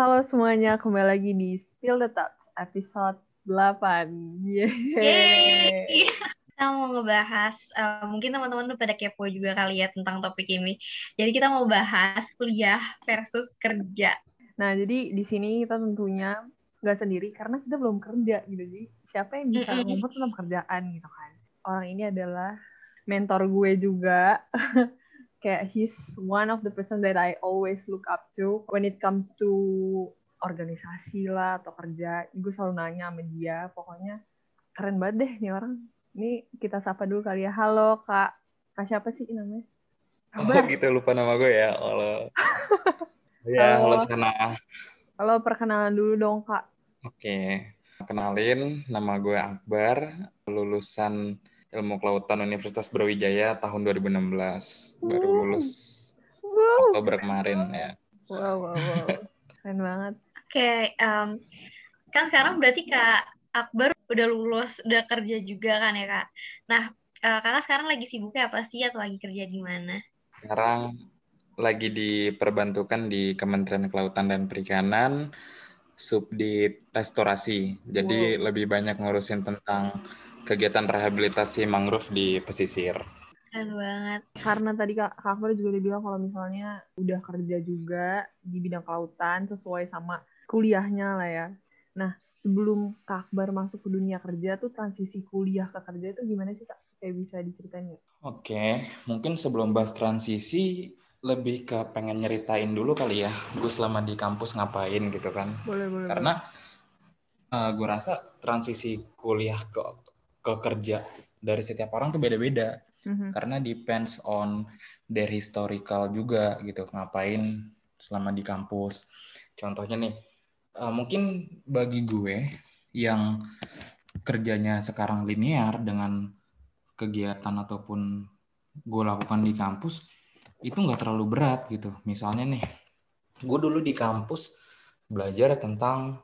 Halo semuanya, kembali lagi di Spill the Thoughts episode 8. Yeay. Yeay. Kita mau ngebahas, uh, mungkin teman-teman udah pada kepo juga kali ya tentang topik ini. Jadi kita mau bahas kuliah versus kerja. Nah, jadi di sini kita tentunya nggak sendiri karena kita belum kerja gitu. Jadi siapa yang bisa ngomong tentang kerjaan gitu kan. Orang ini adalah mentor gue juga. Kayak he's one of the person that I always look up to when it comes to organisasi lah atau kerja. Gue selalu nanya sama dia. Pokoknya keren banget deh nih orang. Ini kita sapa dulu kali ya. Halo Kak. Kak siapa sih namanya? Oh Abah. gitu lupa nama gue ya. Halo. Ya, Halo. halo sana. Halo, perkenalan dulu dong Kak. Oke. Kenalin, nama gue Akbar, lulusan Ilmu Kelautan Universitas Brawijaya tahun 2016. Baru lulus Wow. Oktober kemarin ya. Wow, wow, wow. Keren banget. Oke, em, kan sekarang berarti Kak Akbar udah lulus, udah kerja juga kan ya Kak. Nah, Kakak sekarang lagi sibuknya apa sih atau lagi kerja di mana? Sekarang lagi diperbantukan di Kementerian Kelautan dan Perikanan, subdit restorasi. Jadi lebih banyak ngurusin tentang kegiatan rehabilitasi mangrove di pesisir. Keren banget. Karena tadi Kak, Akbar juga udah bilang kalau misalnya udah kerja juga di bidang kelautan sesuai sama kuliahnya lah ya. Nah, sebelum Kak Akbar masuk ke dunia kerja tuh transisi kuliah ke kerja itu gimana sih Kak? Kayak bisa diceritain nggak? Oke, mungkin sebelum bahas transisi, lebih ke pengen nyeritain dulu kali ya, gue selama di kampus ngapain gitu kan. Boleh, boleh. Karena gue rasa transisi kuliah ke ke kerja dari setiap orang tuh beda-beda. Mhm. Karena depends on their historical juga gitu, ngapain selama di kampus. Contohnya nih, eh, mungkin bagi gue yang kerjanya sekarang linear dengan kegiatan ataupun gue lakukan di kampus itu nggak terlalu berat gitu. Misalnya nih, gue dulu di kampus belajar tentang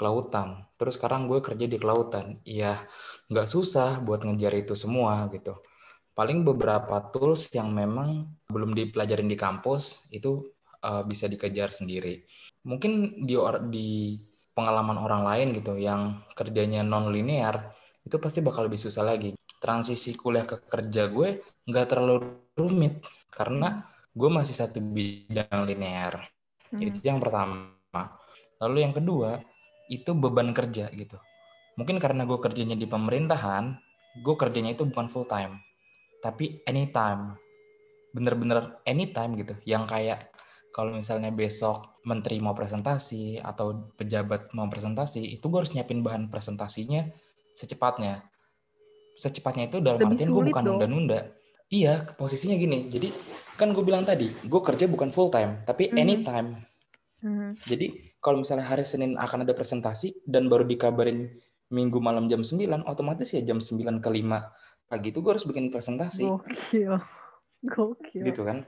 kelautan. Terus sekarang gue kerja di kelautan. Iya, nggak susah buat ngejar itu semua gitu. Paling beberapa tools yang memang belum dipelajarin di kampus itu uh, bisa dikejar sendiri. Mungkin di or- di pengalaman orang lain gitu yang kerjanya non linear itu pasti bakal lebih susah lagi. Transisi kuliah ke kerja gue nggak terlalu rumit karena gue masih satu bidang linear. Mhm. Itu yang pertama. Lalu yang kedua, itu beban kerja gitu. Mungkin karena gue kerjanya di pemerintahan, gue kerjanya itu bukan full time, tapi anytime. Bener-bener anytime gitu. Yang kayak kalau misalnya besok menteri mau presentasi atau pejabat mau presentasi, itu gue harus nyiapin bahan presentasinya secepatnya. Secepatnya itu dalam Lebih artian gue bukan nunda-nunda. Iya, posisinya gini. Jadi kan gue bilang tadi, gue kerja bukan full time, tapi Mhm. anytime. Mhm. Jadi kalau misalnya hari Senin akan ada presentasi dan baru dikabarin Minggu malam jam 9, otomatis ya jam 9 ke 5 pagi itu gue harus bikin presentasi Gokil. Gokil. gitu kan.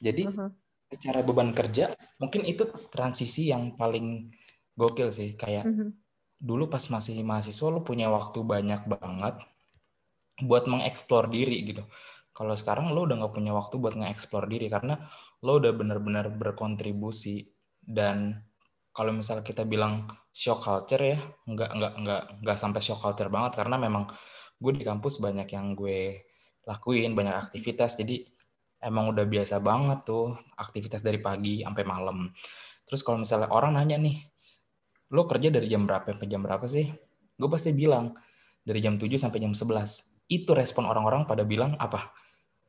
Jadi Mhm. secara beban kerja mungkin itu transisi yang paling gokil sih kayak Mhm. dulu pas masih mahasiswa lo punya waktu banyak banget buat mengeksplor diri gitu. Kalau sekarang lo udah nggak punya waktu buat ngeksplor diri karena lo udah benar-benar berkontribusi dan kalau misal kita bilang shock culture ya nggak nggak nggak nggak sampai shock culture banget karena memang gue di kampus banyak yang gue lakuin banyak aktivitas. Jadi emang udah biasa banget tuh aktivitas dari pagi sampai malam. Terus kalau misalnya orang nanya nih lo kerja dari jam berapa sampai jam berapa sih? Gue pasti bilang dari jam 7 sampai jam 11 itu respon orang-orang pada bilang apa?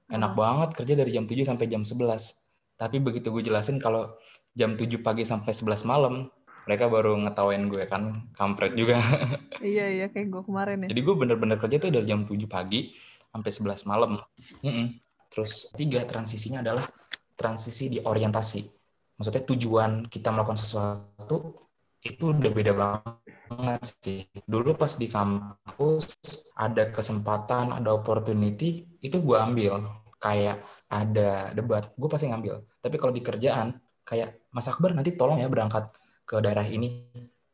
Enak Apa? banget kerja dari jam 7 sampai jam 11 tapi begitu gue jelasin kalau jam 7 pagi sampai 11 malam mereka baru ngetawain gue kan kampret juga Iya, iya. Kayak gue kemarin ya. jadi gue bener-bener kerja tuh dari jam 7 pagi sampai 11 malam Mm-mm. terus tiga transisinya adalah transisi di orientasi maksudnya tujuan kita melakukan sesuatu itu udah beda banget sih dulu pas di kampus ada kesempatan ada opportunity itu gue ambil kayak ada debat gue pasti ngambil tapi kalau di kerjaan kayak Mas Akbar nanti tolong ya berangkat ke daerah ini.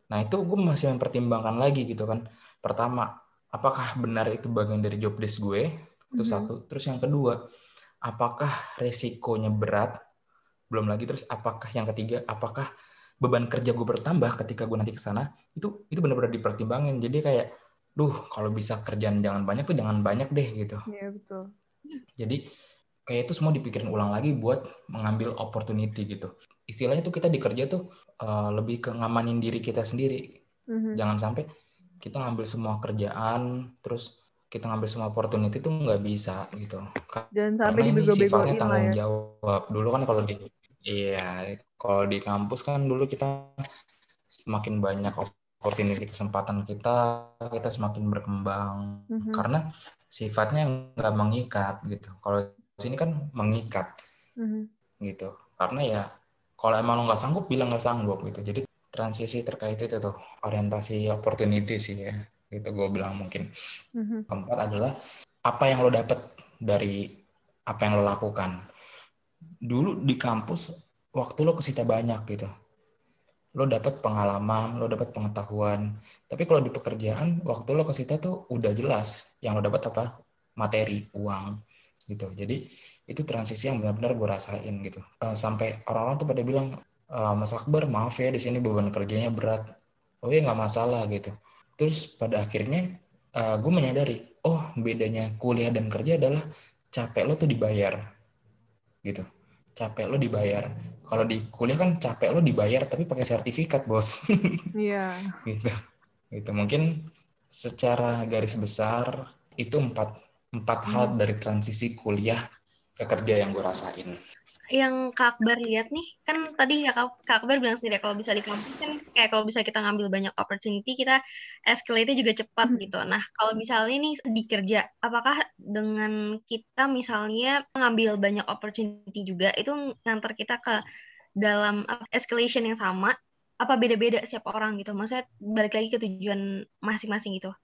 Nah itu gue masih mempertimbangkan lagi gitu kan. Pertama apakah benar itu bagian dari job desk gue? Itu Mhm. satu. Terus yang kedua apakah resikonya berat? Belum lagi. Terus apakah yang ketiga apakah beban kerja gue bertambah ketika gue nanti ke sana? Itu itu benar-benar dipertimbangin. Jadi kayak duh kalau bisa kerjaan jangan banyak tuh jangan banyak deh gitu. Iya betul. jadi kayak itu semua dipikirin ulang lagi buat mengambil opportunity gitu istilahnya tuh kita di kerja tuh uh, lebih ke ngamanin diri kita sendiri Mhm. jangan sampai kita ngambil semua kerjaan terus kita ngambil semua opportunity tuh nggak bisa gitu Jangan sampai karena ini sifatnya tanggung ya. jawab dulu kan kalau di iya kalau di kampus kan dulu kita semakin banyak opportunity kesempatan kita kita semakin berkembang Mhm. karena sifatnya nggak mengikat gitu kalau di sini kan mengikat. Mhm. gitu. Karena ya kalau emang lo nggak sanggup bilang nggak sanggup gitu. Jadi transisi terkait itu tuh orientasi opportunity sih ya. Gitu gue bilang mungkin. Mhm. keempat adalah apa yang lo dapet dari apa yang lo lakukan. Dulu di kampus waktu lo kesita banyak gitu. Lo dapet pengalaman lo dapet pengetahuan. Tapi kalau di pekerjaan waktu lo kesita tuh udah jelas. Yang lo dapet apa? Materi uang gitu. Jadi itu transisi yang benar-benar gue rasain gitu. Eh, sampai orang-orang tuh pada bilang "Eh, Mas Akbar maaf ya di sini beban kerjanya berat. Oh ya nggak masalah gitu. Terus pada akhirnya gue menyadari oh bedanya kuliah dan kerja adalah capek lo tuh dibayar gitu. Capek lo dibayar. Kalau di kuliah kan capek lo dibayar tapi pakai sertifikat bos. Iya. gitu. Gitu. Mungkin secara garis besar itu empat empat hal dari transisi kuliah ke kerja yang gue rasain Yang Kak Akbar lihat nih, kan tadi ya Kak, Kak Akbar bilang sendiri kalau bisa di kampus kan kayak kalau bisa kita ngambil banyak opportunity, kita escalate-nya juga cepat Hmm. gitu. Nah, kalau misalnya nih di kerja, apakah dengan kita misalnya ngambil banyak opportunity juga, itu ngantar kita ke dalam escalation yang sama, apa beda-beda setiap orang gitu? Maksudnya balik lagi ke tujuan masing-masing gitu.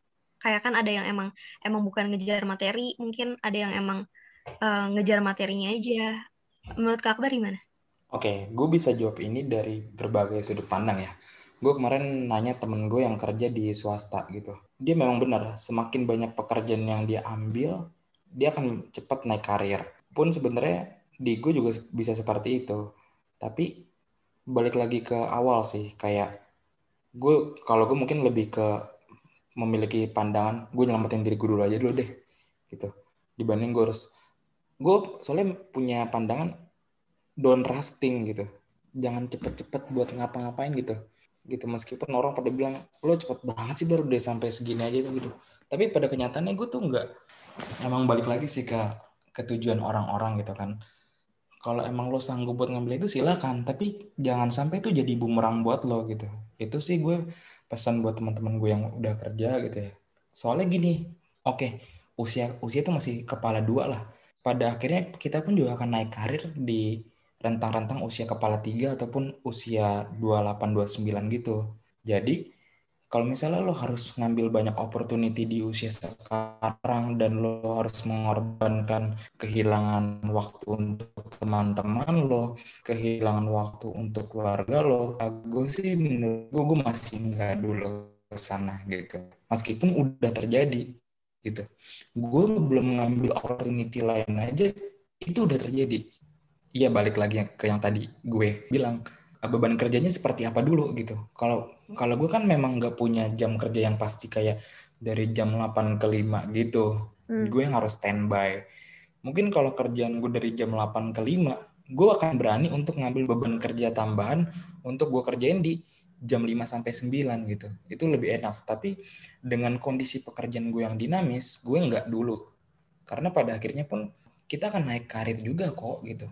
Kayak kan ada yang emang emang bukan ngejar materi, mungkin ada yang emang eh, ngejar materinya aja. Menurut Kak Akbar gimana? Oke, gue bisa jawab ini dari berbagai sudut pandang ya. Gue kemarin nanya temen gue yang kerja di swasta gitu. Dia memang benar, semakin banyak pekerjaan yang dia ambil, dia akan cepat naik karir. Pun sebenarnya di gue juga bisa seperti itu. Tapi balik lagi ke awal sih, kayak gue kalau gue mungkin lebih ke memiliki pandangan, gue nyelamatin diri gue dulu aja dulu deh, gitu. Dibanding gue harus, gue soalnya punya pandangan don't rusting gitu. Jangan cepet-cepet buat ngapa-ngapain gitu. Gitu meskipun orang pada bilang lo cepet banget sih baru udah sampai segini aja gitu. Tapi pada kenyataannya gue tuh nggak emang balik lagi sih ke ke tujuan orang-orang gitu kan kalau emang lo sanggup buat ngambil itu silakan. Tapi jangan sampai itu jadi bumerang buat lo gitu. Itu sih gue pesan buat teman-teman gue yang udah kerja gitu ya. Soalnya gini oke usia usia itu masih kepala dua lah. Pada akhirnya kita pun juga akan naik karir di rentang-rentang usia kepala tiga ataupun usia 28-29 gitu. Jadi kalau misalnya lo harus ngambil banyak opportunity di usia sekarang dan lo harus mengorbankan kehilangan waktu untuk teman-teman lo, kehilangan waktu untuk keluarga lo, gue sih menurut gue, gue masih nggak dulu ke sana gitu. Meskipun udah terjadi gitu. Gue belum ngambil opportunity lain aja, itu udah terjadi iya balik lagi ke yang tadi gue bilang beban kerjanya seperti apa dulu gitu. Kalau kalau gue kan memang nggak punya jam kerja yang pasti kayak dari jam 8 ke 5 gitu. Hmm. Gue yang harus standby. Mungkin kalau kerjaan gue dari jam 8 ke 5, gue akan berani untuk ngambil beban kerja tambahan untuk gue kerjain di jam 5 sampai 9 gitu. Itu lebih enak. Tapi dengan kondisi pekerjaan gue yang dinamis, gue nggak dulu. Karena pada akhirnya pun kita akan naik karir juga kok gitu.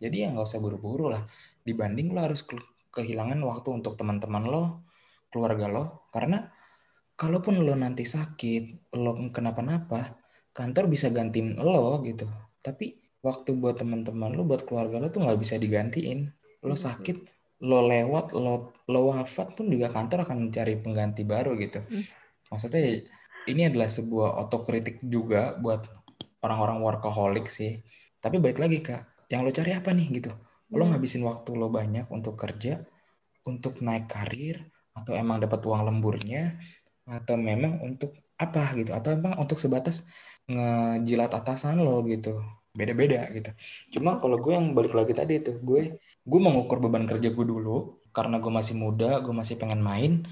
Jadi ya nggak usah buru-buru lah. Dibanding lo harus kehilangan waktu untuk teman-teman lo, keluarga lo. Karena kalaupun lo nanti sakit, lo kenapa-napa, kantor bisa gantiin lo gitu. Tapi waktu buat teman-teman lo, buat keluarga lo tuh nggak bisa digantiin. Lo sakit, lo lewat, lo lo wafat pun juga kantor akan mencari pengganti baru gitu. Maksudnya ini adalah sebuah otokritik juga buat orang-orang workaholic sih. Tapi balik lagi kak, yang lo cari apa nih gitu lo ngabisin waktu lo banyak untuk kerja untuk naik karir atau emang dapat uang lemburnya atau memang untuk apa gitu. Atau emang untuk sebatas ngejilat atasan lo gitu. Beda-beda gitu. Cuma kalau gue yang balik lagi tadi itu gue gue mengukur beban kerja gue dulu. Karena gue masih muda gue masih pengen main.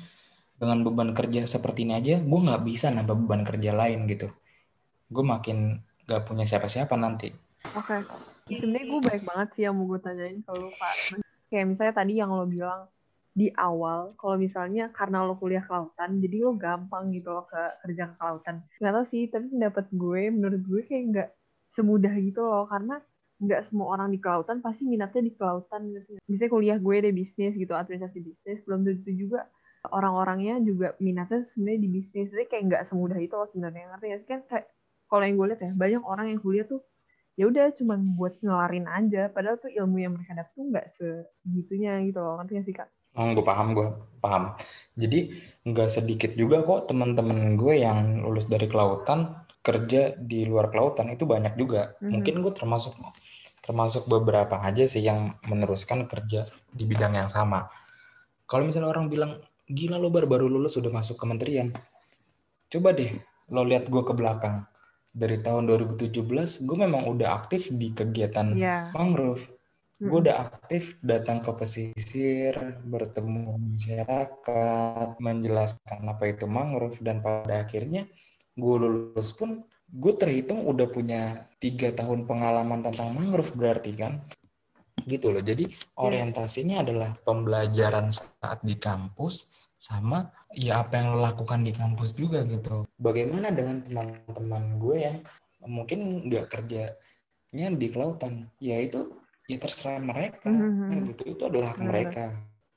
Dengan beban kerja seperti ini aja gue nggak bisa nambah beban kerja lain gitu. Gue makin gak punya siapa-siapa nanti. Oke. Okay. sebenarnya gue baik banget sih yang mau gue tanyain kalau pak. Kayak misalnya tadi yang lo bilang di awal kalau misalnya karena lo kuliah kelautan jadi lo gampang gitu lo ke kerja ke kelautan nggak tau sih tapi pendapat gue menurut gue kayak nggak semudah gitu loh karena nggak semua orang di kelautan pasti minatnya di kelautan. Misalnya kuliah gue deh bisnis gitu, administrasi bisnis, belum tentu juga orang-orangnya juga minatnya sebenarnya di bisnis. Jadi kayak nggak semudah itu loh sebenarnya. Ngerti gak sih? Kan kayak kalau yang gue lihat ya, banyak orang yang kuliah tuh ya udah cuma buat ngelarin aja. Padahal tuh ilmu yang mereka dapat tuh nggak segitunya gitu loh. Ngerti gak sih Kak? Oh, gue paham, gue paham. Jadi nggak sedikit juga kok teman-teman gue yang lulus dari kelautan kerja di luar kelautan itu banyak juga. Mm-hmm. Mungkin gue termasuk termasuk beberapa aja sih yang meneruskan kerja di bidang yang sama. Kalau misalnya orang bilang gila lo baru baru lulus sudah masuk kementerian, coba deh lo lihat gue ke belakang dari tahun 2017 gue memang udah aktif di kegiatan yeah. mangrove. Gue udah aktif datang ke pesisir, bertemu masyarakat, menjelaskan apa itu mangrove dan pada akhirnya gue lulus pun gue terhitung udah punya tiga tahun pengalaman tentang mangrove berarti kan? Gitu loh. Jadi iya. orientasinya adalah pembelajaran saat di kampus sama ya apa yang lo lakukan di kampus juga gitu. Bagaimana dengan teman-teman gue yang mungkin nggak kerjanya di kelautan? Ya itu ya terserah mereka mm-hmm. gitu itu adalah hak mm-hmm. mereka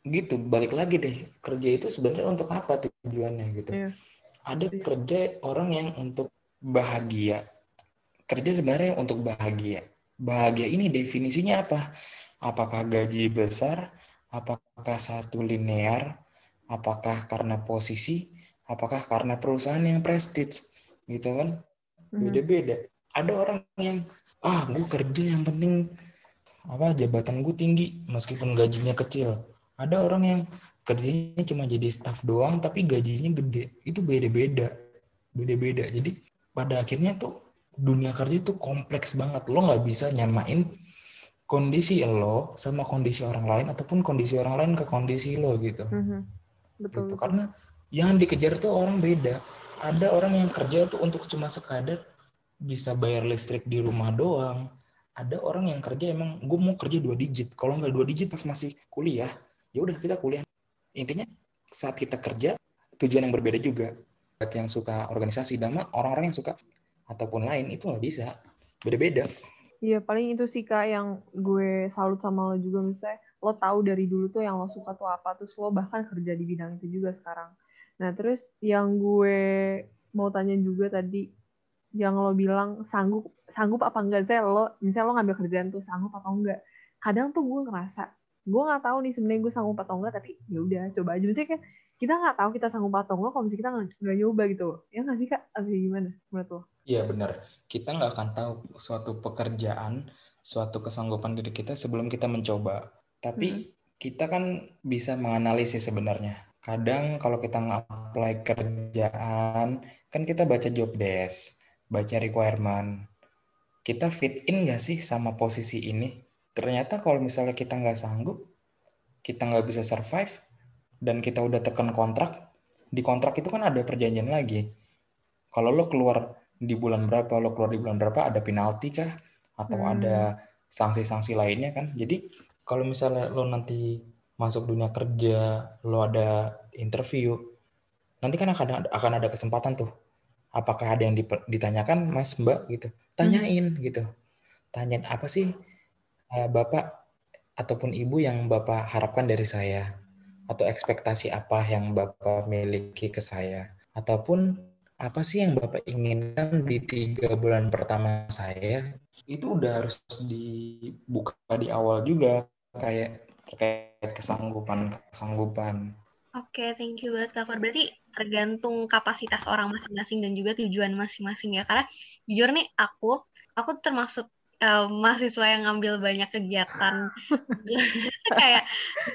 gitu balik lagi deh kerja itu sebenarnya untuk apa tujuannya gitu yeah ada kerja orang yang untuk bahagia. Kerja sebenarnya untuk bahagia. Bahagia ini definisinya apa? Apakah gaji besar? Apakah satu linear? Apakah karena posisi? Apakah karena perusahaan yang prestige? Gitu kan? Hmm. Beda-beda. Ada orang yang, ah gue kerja yang penting apa jabatan gue tinggi meskipun gajinya kecil. Ada orang yang kerjanya cuma jadi staff doang tapi gajinya gede itu beda-beda beda-beda jadi pada akhirnya tuh dunia kerja tuh kompleks banget lo nggak bisa nyamain kondisi lo sama kondisi orang lain ataupun kondisi orang lain ke kondisi lo gitu mm-hmm. betul, gitu. karena yang dikejar tuh orang beda ada orang yang kerja tuh untuk cuma sekadar bisa bayar listrik di rumah doang ada orang yang kerja emang gue mau kerja dua digit. Kalau nggak dua digit pas masih kuliah ya udah kita kuliah. Intinya saat kita kerja tujuan yang berbeda juga. Buat yang suka organisasi dan orang-orang yang suka ataupun lain itu nggak bisa. Beda-beda. Iya paling itu sih kak yang gue salut sama lo juga. Misalnya lo tahu dari dulu tuh yang lo suka tuh apa terus lo bahkan kerja di bidang itu juga sekarang. Nah terus yang gue mau tanya juga tadi yang lo bilang sanggup sanggup apa enggak? Saya lo misalnya lo ngambil kerjaan tuh sanggup atau enggak? Kadang tuh gue ngerasa gue nggak tahu nih sebenarnya gue sanggup atau enggak tapi ya udah coba aja. Sih kayak kita nggak tahu kita sanggup atau enggak kalau misalnya kita nggak nyoba gitu. Ya nggak sih kak? Atau gimana menurut lo? Iya benar kita nggak akan tahu suatu pekerjaan suatu kesanggupan diri kita sebelum kita mencoba. Tapi hmm. kita kan bisa menganalisis sebenarnya. Kadang kalau kita nge-apply kerjaan kan kita baca job desk baca requirement kita fit in nggak sih sama posisi ini? Ternyata kalau misalnya kita nggak sanggup kita nggak bisa survive dan kita udah tekan kontrak di kontrak itu kan ada perjanjian lagi. Kalau lo keluar di bulan berapa lo keluar di bulan berapa ada penalti kah? Atau hmm. ada sanksi-sanksi lainnya kan? Jadi kalau misalnya lo nanti masuk dunia kerja lo ada interview nanti kan akan ada, akan ada kesempatan tuh apakah ada yang ditanyakan mas mbak gitu tanyain hmm. gitu tanyain apa sih uh, Bapak ataupun Ibu yang Bapak harapkan dari saya? Atau ekspektasi apa yang Bapak miliki ke saya? Ataupun apa sih yang Bapak inginkan di tiga bulan pertama saya? Itu udah harus dibuka di awal juga, kayak terkait kesanggupan kesanggupan. Oke, okay, thank you banget Kak Berarti tergantung kapasitas orang masing-masing dan juga tujuan masing-masing ya. Karena jujur nih aku, aku termasuk uh, mahasiswa yang ngambil banyak kegiatan kayak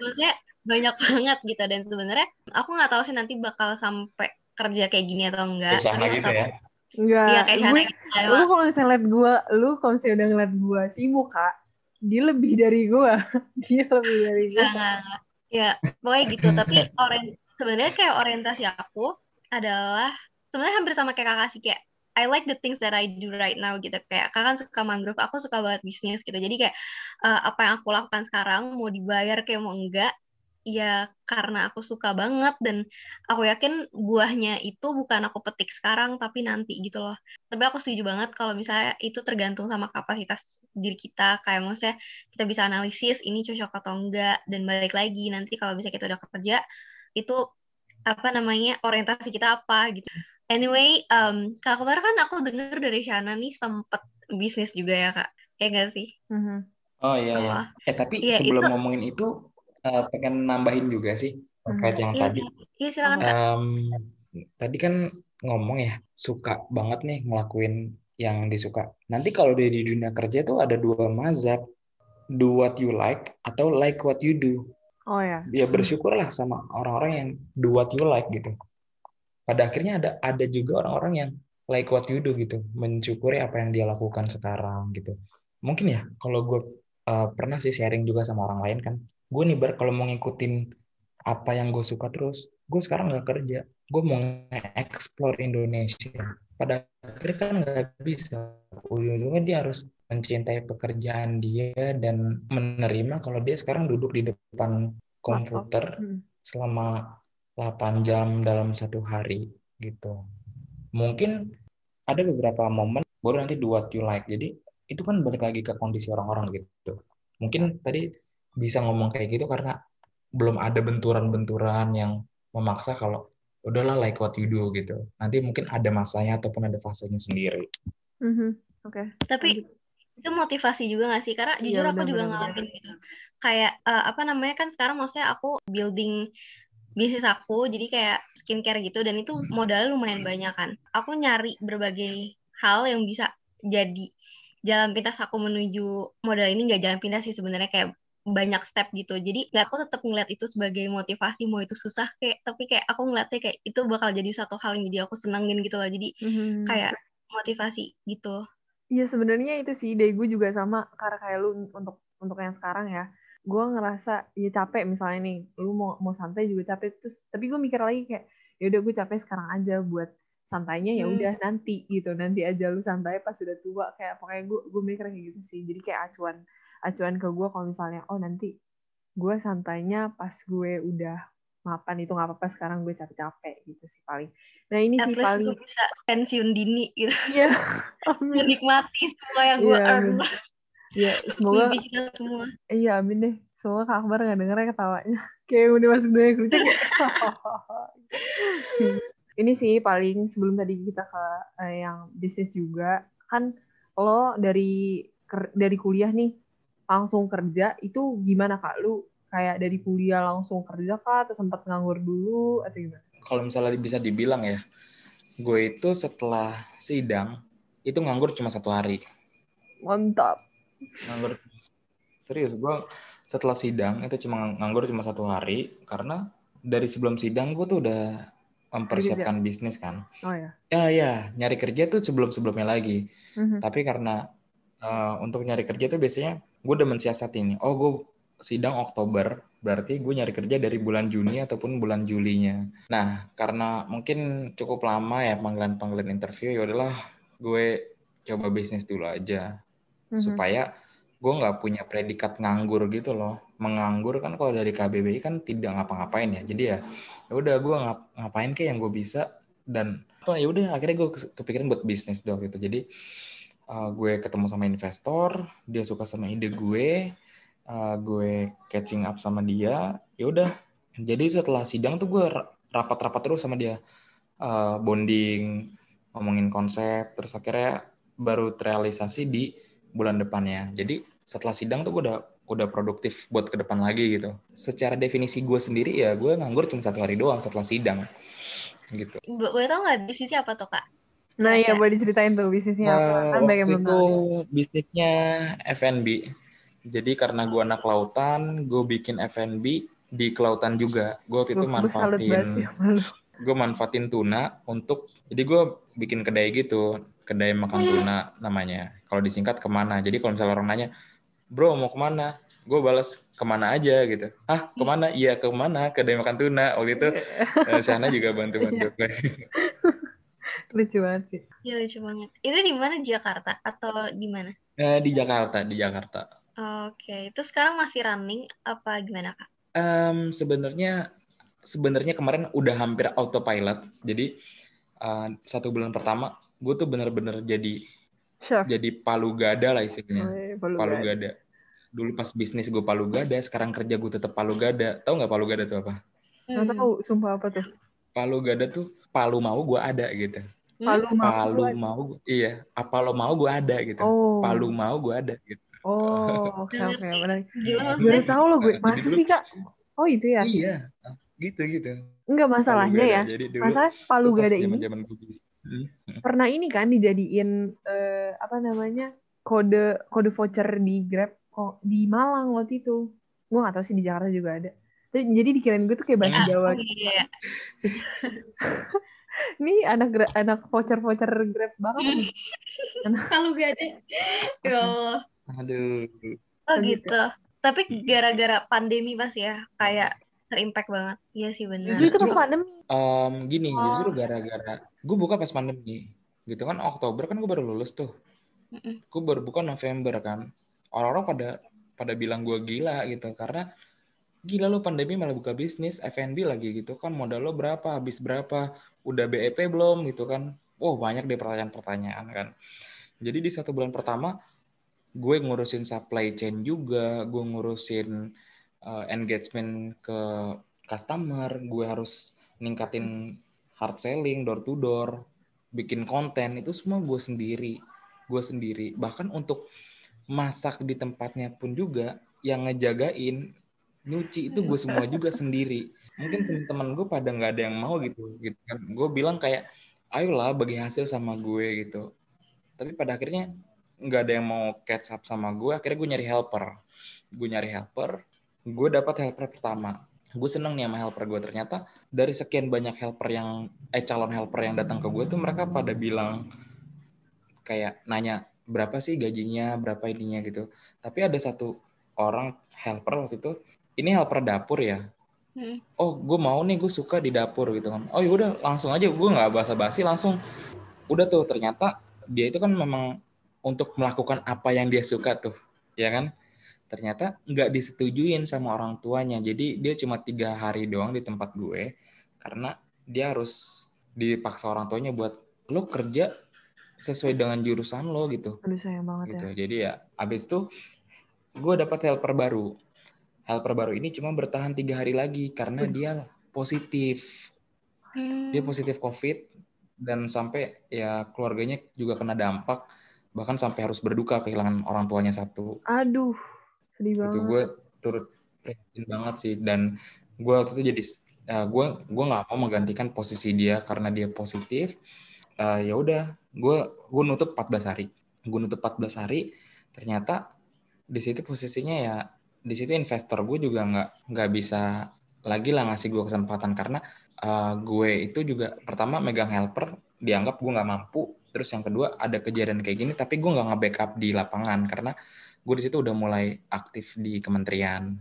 maksudnya banyak banget gitu dan sebenarnya aku nggak tahu sih nanti bakal sampai kerja kayak gini atau enggak sana gitu ya Enggak, Iya kayak gue, gitu lu kalau misalnya liat gue, lu kalau misalnya udah ngeliat gue sibuk kak, dia lebih dari gue, dia lebih dari gue. Enggak, enggak, enggak. Ya, pokoknya gitu. Tapi orient sebenarnya kayak orientasi aku adalah sebenarnya hampir sama kayak kakak sih kayak I like the things that I do right now gitu kayak kakak kan suka mangrove, aku suka banget bisnis gitu. Jadi kayak eh, apa yang aku lakukan sekarang mau dibayar kayak mau enggak ya karena aku suka banget dan aku yakin buahnya itu bukan aku petik sekarang tapi nanti gitu loh. Tapi aku setuju banget kalau misalnya itu tergantung sama kapasitas diri kita kayak maksudnya kita bisa analisis ini cocok atau enggak dan balik lagi nanti kalau bisa kita udah kerja itu apa namanya orientasi kita apa gitu. Anyway, um, Kak Akbar kan aku dengar dari Shana nih sempet bisnis juga ya Kak. Ya nggak sih? Mhm. Oh iya ya. Wah. Eh tapi Iya, sebelum itu- ngomongin itu eh, pengen nambahin juga sih terkait yang Iya, tadi. iya silakan Kak. Em, tadi kan ngomong ya suka banget nih ngelakuin yang disuka. Nanti kalau dia di dunia kerja tuh ada dua mazhab, do what you like atau like what you do. Oh ya. Ya bersyukurlah sama orang-orang yang do what you like gitu. Pada akhirnya ada ada juga orang-orang yang like what you do gitu, mensyukuri apa yang dia lakukan sekarang gitu. Mungkin ya kalau gue uh, pernah sih sharing juga sama orang lain kan, gue nih ber kalau mau ngikutin apa yang gue suka terus, gue sekarang nggak kerja, gue mau nge-explore Indonesia. Pada akhirnya kan nggak bisa, ujung-ujungnya dia harus mencintai pekerjaan dia dan menerima kalau dia sekarang duduk di depan komputer Hmm. selama 8 jam dalam satu hari gitu. Mungkin ada beberapa momen baru nanti do what you like. Jadi itu kan balik lagi ke kondisi orang-orang gitu. Mungkin tadi bisa ngomong kayak gitu karena belum ada benturan-benturan yang memaksa kalau udahlah like what you do gitu. Nanti mungkin ada masanya ataupun ada fasenya sendiri. Mhm. Oke. Tapi itu motivasi juga gak sih? Karena Iya, jujur aku benar, juga benar, ngalamin gitu. Kayak eh, apa namanya kan sekarang maksudnya aku building bisnis aku jadi kayak skincare gitu dan itu modalnya lumayan banyak kan. Aku nyari berbagai hal yang bisa jadi jalan pintas aku menuju modal ini nggak jalan pintas sih sebenarnya kayak banyak step gitu. Jadi nggak aku tetap ngeliat itu sebagai motivasi mau itu susah kayak tapi kayak aku ngeliatnya kayak itu bakal jadi satu hal yang jadi aku senengin gitu loh. Jadi Mhm. kayak motivasi gitu. Iya sebenarnya itu sih dari gue juga sama karena kayak lu untuk untuk yang sekarang ya gue ngerasa ya capek misalnya nih lu mau mau santai juga capek terus tapi gue mikir lagi kayak ya udah gue capek sekarang aja buat santainya ya Hmm. udah nanti gitu nanti aja lu santai pas sudah tua kayak pokoknya gue gue mikir kayak gitu sih jadi kayak acuan acuan ke gue kalau misalnya oh nanti gue santainya pas gue udah mapan itu nggak apa-apa sekarang gue capek-capek gitu sih paling nah ini At sih least paling gue bisa pensiun dini gitu. iya amin Menikmati semua yang gue Iya, earn. Iya, semoga Mimpi kita semua. Iya, amin deh. Semoga Kak Akbar nggak denger ya ketawanya. Kayak udah masuk dunia kerja. Ini sih paling sebelum tadi kita ke eh, yang bisnis juga. Kan lo dari ker- dari kuliah nih langsung kerja itu gimana Kak? Lu kayak dari kuliah langsung kerja kah atau sempat nganggur dulu atau gimana? Kalau misalnya bisa dibilang ya, gue itu setelah sidang itu nganggur cuma satu hari. Mantap. nganggur serius gue setelah sidang itu cuma nganggur cuma satu hari karena dari sebelum sidang gue tuh udah mempersiapkan bisnis kan Oh ya. ya ya nyari kerja tuh sebelum sebelumnya lagi Mhm. tapi karena eh, untuk nyari kerja tuh biasanya gue udah mensiasati nih oh gue sidang Oktober berarti gue nyari kerja dari bulan Juni ataupun bulan Julinya. Nah karena mungkin cukup lama ya panggilan panggilan interview ya udahlah gue coba bisnis dulu aja. Mhm. supaya gue nggak punya predikat nganggur gitu loh. Menganggur kan kalau dari KBBI kan tidak ngapa-ngapain ya. Jadi ya ya udah gue ngap ngapain kayak yang gue bisa dan oh, ya udah akhirnya gue kepikiran buat bisnis dong gitu. Jadi uh, gue ketemu sama investor dia suka sama ide gue uh, gue catching up sama dia ya udah jadi setelah sidang tuh gue ra- rapat-rapat terus sama dia Uh, bonding ngomongin konsep terus akhirnya baru terrealisasi di bulan depannya. Jadi setelah sidang tuh gue udah udah produktif buat ke depan lagi gitu. Secara definisi gue sendiri ya gue nganggur cuma satu hari doang setelah sidang gitu. Boleh tau nggak bisnisnya apa tuh kak? Nah, iya Kira-kira. boleh diceritain tuh bisnisnya apa? Nah, Kan banyak yang waktu itu bisnisnya F&B. Jadi karena gue anak kelautan, gue bikin F&B di kelautan juga. Gue waktu itu manfaatin gue manfaatin tuna untuk jadi gue bikin kedai gitu kedai makan tuna namanya. Kalau disingkat ke mana? Jadi kalau misalnya orang nanya bro mau ke mana? Gue balas ke mana aja gitu. Ah ke mana? Iya ke mana? Kedai makan tuna waktu itu. Uh, Shana juga bantu bantu gue lucu banget sih. Iya lucu banget. Itu di mana? Jakarta atau di mana? Eh, di Jakarta di Jakarta Oke, itu sekarang masih running apa gimana kak? Em, sebenarnya sebenarnya kemarin udah hampir autopilot. Jadi eh, satu bulan pertama gue tuh bener-bener jadi chef jadi palu gada lah istilahnya. Oh, palu palu gada. gada. Dulu pas bisnis gue palu gada sekarang kerja gue tetap palu gada. Tahu nggak palu gada tuh apa? Nggak Hmm. tahu sumpah apa tuh? Palu gada tuh palu mau gue ada gitu. Hmm. palu mau palu mau iya apa lo mau gue ada gitu. Oh. Palu mau gue ada gitu oh oke oke Gimana baru tahu loh gue. Jadi masa dulu- sih kak? Oh itu ya? Iya gitu gitu. Enggak masalahnya ya. Masalah palu gada ini zaman-zaman gue Hmm. pernah ini kan dijadiin eh, apa namanya kode kode voucher di Grab kok di Malang waktu itu. Gue gak tahu sih di Jakarta juga ada. Jadi dikirain gue tuh kayak bahasa Ah, Jawa Oh, iya. nih anak anak voucher voucher Grab banget. Kalau gak ada. Ya Allah. Aduh Oh Gitu. gitu. Tapi gara-gara pandemi pas ya, kayak terimpact banget. Iya sih benar. Justru itu pas pandemi Em, gini Oh. justru gara-gara gue buka pas pandemi gitu kan Oktober kan gue baru lulus tuh gue baru buka November kan orang-orang pada pada bilang gue gila gitu karena gila lo pandemi malah buka bisnis F&B lagi gitu kan modal lo berapa habis berapa udah BEP belum gitu kan wow banyak deh pertanyaan-pertanyaan kan jadi di satu bulan pertama gue ngurusin supply chain juga gue ngurusin uh, engagement ke customer gue harus ningkatin hard selling door to door bikin konten itu semua gue sendiri gue sendiri. Bahkan untuk masak di tempatnya pun juga yang ngejagain nyuci itu gue semua juga sendiri. Mungkin teman-teman gue pada nggak ada yang mau gitu gitu kan. Gue bilang kayak ayolah bagi hasil sama gue gitu. Tapi pada akhirnya nggak ada yang mau catch up sama gue akhirnya gue nyari helper. Gue nyari helper gue dapat helper pertama. Gue seneng nih sama helper gue. Ternyata dari sekian banyak helper yang eh calon helper yang datang ke gue tuh mereka pada bilang kayak nanya berapa sih gajinya? Berapa ininya? gitu. Tapi ada satu orang helper waktu itu ini helper dapur ya? Hmm. oh gue mau nih gue suka di dapur gitu kan. Oh yaudah langsung aja. Gue nggak basa-basi langsung. Udah tuh ternyata dia itu kan memang untuk melakukan apa yang dia suka tuh ya kan? Ternyata nggak disetujuin sama orang tuanya. Jadi dia cuma tiga hari doang di tempat gue karena dia harus dipaksa orang tuanya buat lo kerja sesuai dengan jurusan lo gitu. Aduh sayang banget gitu. ya. Jadi ya abis itu gue dapat helper baru. Helper baru ini cuma bertahan tiga hari lagi karena Waduh. dia positif. Hmm. dia positif covid dan sampai ya keluarganya juga kena dampak bahkan sampai harus berduka kehilangan orang tuanya satu. Aduh sedih itu banget. gue turut prihatin banget sih. Dan gue waktu itu jadi ya, gue gue nggak mau menggantikan posisi dia karena dia positif. Eh, ya udah gue gue nutup 14 hari. Gue nutup 14 hari ternyata di situ posisinya ya di situ investor gue juga nggak nggak bisa lagi lah ngasih gue kesempatan. Karena eh, gue itu juga pertama megang helper dianggap gue nggak mampu terus yang kedua ada kejadian kayak gini tapi gue nggak nge-backup di lapangan karena gue di situ udah mulai aktif di kementerian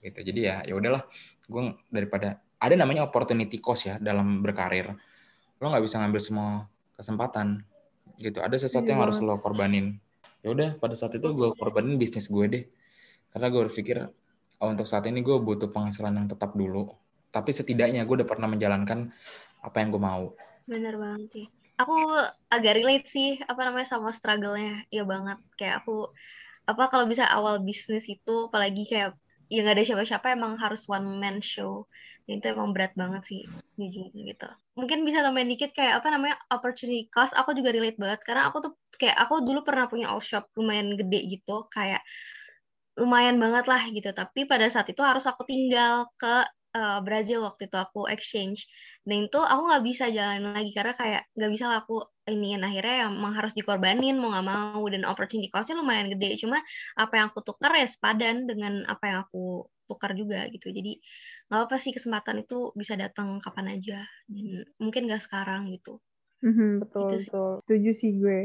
gitu. Jadi ya ya udahlah gue daripada ada namanya opportunity cost ya dalam berkarir. Lo nggak bisa ngambil semua kesempatan gitu. Ada sesuatu Iya. yang harus lo korbanin. Ya udah pada saat itu gue korbanin bisnis gue deh. Karena gue berpikir oh, untuk saat ini gue butuh penghasilan yang tetap dulu. Tapi setidaknya gue udah pernah menjalankan apa yang gue mau. Bener banget sih. Aku agak relate sih, apa namanya, sama struggle-nya. Iya banget. Kayak aku, apa kalau bisa awal bisnis itu, apalagi kayak ya nggak ada siapa-siapa, emang harus one man show. Itu emang berat banget sih, jujur gitu. Mungkin bisa tambahin dikit kayak apa namanya, opportunity cost, aku juga relate banget. Karena aku tuh, kayak aku dulu pernah punya off shop lumayan gede gitu, kayak lumayan banget lah gitu. Tapi pada saat itu harus aku tinggal ke eh, Brazil waktu itu aku exchange. Dan itu aku nggak bisa jalan lagi karena kayak nggak bisa aku iniin akhirnya emang harus dikorbanin mau nggak mau. Dan opportunity cost-nya lumayan gede. Cuma apa yang aku tukar ya sepadan dengan apa yang aku tukar juga gitu. Jadi nggak apa sih kesempatan itu bisa datang kapan aja. Dan mungkin nggak sekarang gitu. Mm-hmm, betul gitu betul. Setuju sih gue.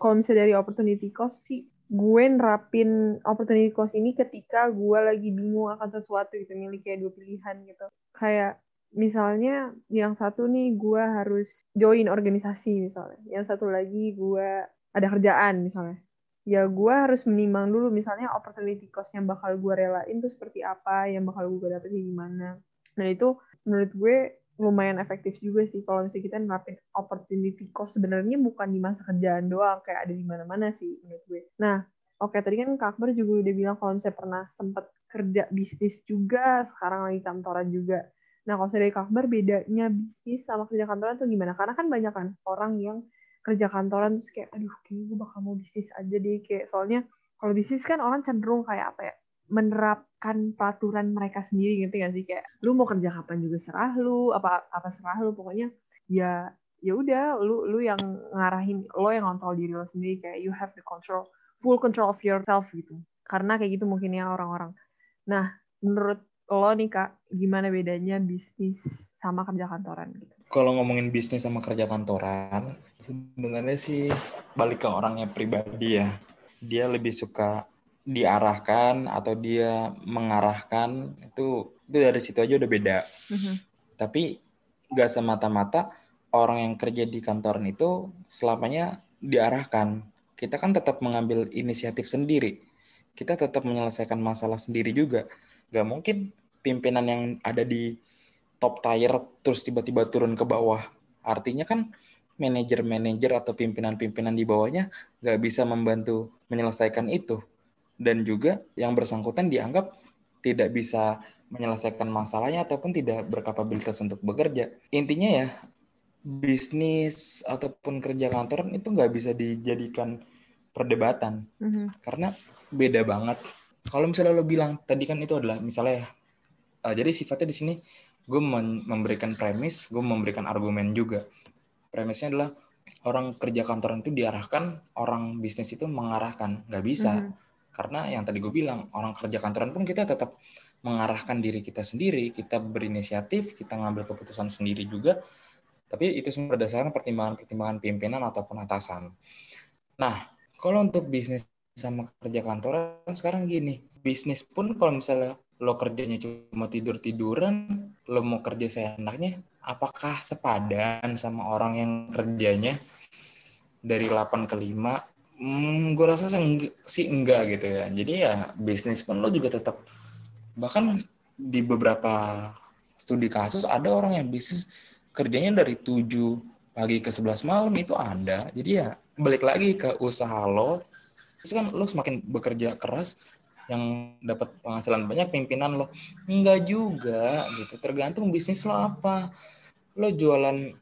Kalau misalnya dari opportunity cost sih gue nerapin opportunity cost ini ketika gue lagi bingung akan sesuatu gitu milih kayak dua pilihan gitu. Kayak misalnya yang satu nih gue harus join organisasi misalnya. Yang satu lagi gue ada kerjaan misalnya. Ya gue harus menimbang dulu misalnya opportunity cost yang bakal gue relain tuh seperti apa yang bakal gue dapetin gimana nah itu menurut gue lumayan efektif juga sih kalau misalnya kita nerapin opportunity cost sebenarnya bukan di masa kerjaan doang kayak ada di mana-mana sih menurut gue. Nah oke tadi kan Kak Akbar juga udah bilang kalau misalnya pernah sempat kerja bisnis juga sekarang lagi kantoran juga. Nah kalau dari Kak Akbar bedanya bisnis sama kerja kantoran tuh gimana? Karena kan banyak kan orang yang kerja kantoran terus kayak aduh kayaknya gue bakal mau bisnis aja deh kayak soalnya kalau bisnis kan orang cenderung kayak apa ya menerapkan peraturan mereka sendiri gitu gak sih? Kayak lu mau kerja kapan juga serah lu apa apa serah lu pokoknya ya ya udah lu lu yang ngarahin lo yang ngontrol diri lo sendiri kayak you have the control full control of yourself gitu. Karena kayak gitu mungkin ya orang-orang. Nah menurut lo nih kak gimana bedanya bisnis sama kerja kantoran gitu? Kalau ngomongin bisnis sama kerja kantoran, sebenarnya sih balik ke orangnya pribadi ya. Dia lebih suka diarahkan atau dia mengarahkan itu itu dari situ aja udah beda. Mm-hmm. Tapi gak semata-mata orang yang kerja di kantoran itu selamanya diarahkan. Kita kan tetap mengambil inisiatif sendiri. Kita tetap menyelesaikan masalah sendiri juga. Gak mungkin pimpinan yang ada di top tier terus tiba-tiba turun ke bawah. Artinya kan manajer-manajer atau pimpinan-pimpinan di bawahnya nggak bisa membantu menyelesaikan itu. Dan juga yang bersangkutan dianggap tidak bisa menyelesaikan masalahnya ataupun tidak berkapabilitas untuk bekerja. Intinya ya, bisnis ataupun kerja kantoran itu nggak bisa dijadikan perdebatan. Mm -hmm. Karena beda banget. Kalau misalnya lo bilang, tadi kan itu adalah misalnya, uh, jadi sifatnya di sini gue memberikan premis, gue memberikan argumen juga. Premisnya adalah orang kerja kantoran itu diarahkan, orang bisnis itu mengarahkan. Nggak bisa. Mm -hmm. Karena yang tadi gue bilang, orang kerja kantoran pun kita tetap mengarahkan diri kita sendiri, kita berinisiatif, kita ngambil keputusan sendiri juga. Tapi itu semua berdasarkan pertimbangan-pertimbangan pimpinan ataupun atasan. Nah, kalau untuk bisnis sama kerja kantoran sekarang gini, bisnis pun kalau misalnya lo kerjanya cuma tidur tiduran lo mau kerja seenaknya apakah sepadan sama orang yang kerjanya dari 8 ke 5 hmm, gue rasa sih enggak gitu ya. Jadi ya bisnis pun lo juga tetap bahkan di beberapa studi kasus ada orang yang bisnis kerjanya dari 7 pagi ke 11 malam itu ada. Jadi ya balik lagi ke usaha lo. Terus kan lo semakin bekerja keras yang dapat penghasilan banyak pimpinan lo enggak juga gitu. Tergantung bisnis lo apa. Lo jualan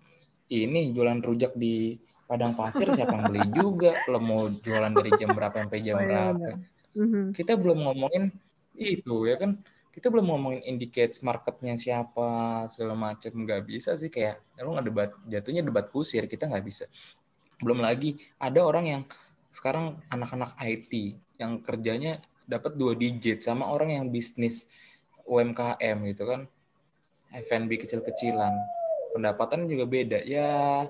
ini jualan rujak di padang pasir siapa yang beli juga? Lo mau jualan dari jam berapa sampai jam oh, iya, berapa? mm-hmm. kita belum ngomongin itu ya kan? Kita belum ngomongin indicate marketnya siapa segala macam nggak bisa sih kayak lo nggak debat jatuhnya debat kusir kita nggak bisa. Belum lagi ada orang yang sekarang anak-anak IT yang kerjanya dapat dua digit sama orang yang bisnis UMKM gitu kan. F&B kecil-kecilan. Pendapatan juga beda. Ya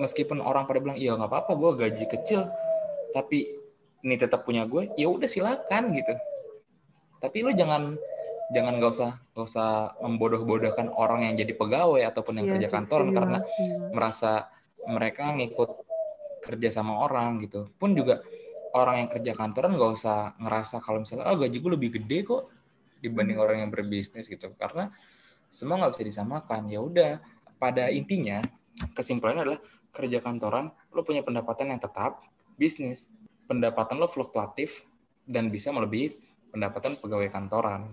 meskipun orang pada bilang iya nggak apa-apa gue gaji kecil tapi ini tetap punya gue ya udah silakan gitu tapi lu jangan jangan nggak usah nggak usah membodoh-bodohkan orang yang jadi pegawai ataupun yang ya, kerja kantoran karena ya. merasa mereka ngikut kerja sama orang gitu pun juga orang yang kerja kantoran nggak usah ngerasa kalau misalnya oh gaji gue lebih gede kok dibanding hmm. orang yang berbisnis gitu karena semua nggak bisa disamakan ya udah pada intinya kesimpulannya adalah kerja kantoran lo punya pendapatan yang tetap bisnis pendapatan lo fluktuatif dan bisa melebihi pendapatan pegawai kantoran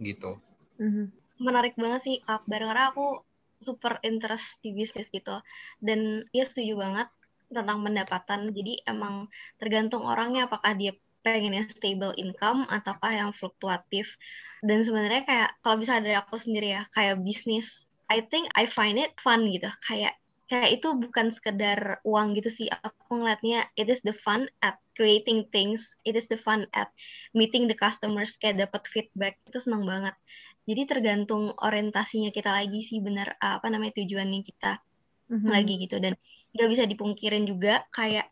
gitu hmm. menarik banget sih Akbar karena aku super interest di bisnis gitu dan ya setuju banget tentang pendapatan. Jadi emang tergantung orangnya apakah dia pengen yang stable income ataukah yang fluktuatif. Dan sebenarnya kayak kalau bisa dari aku sendiri ya, kayak bisnis, I think I find it fun gitu. Kayak kayak itu bukan sekedar uang gitu sih. Aku ngeliatnya it is the fun at creating things. It is the fun at meeting the customers kayak dapat feedback. Itu senang banget. Jadi tergantung orientasinya kita lagi sih benar apa namanya tujuannya kita mm-hmm. lagi gitu. Dan nggak bisa dipungkirin juga kayak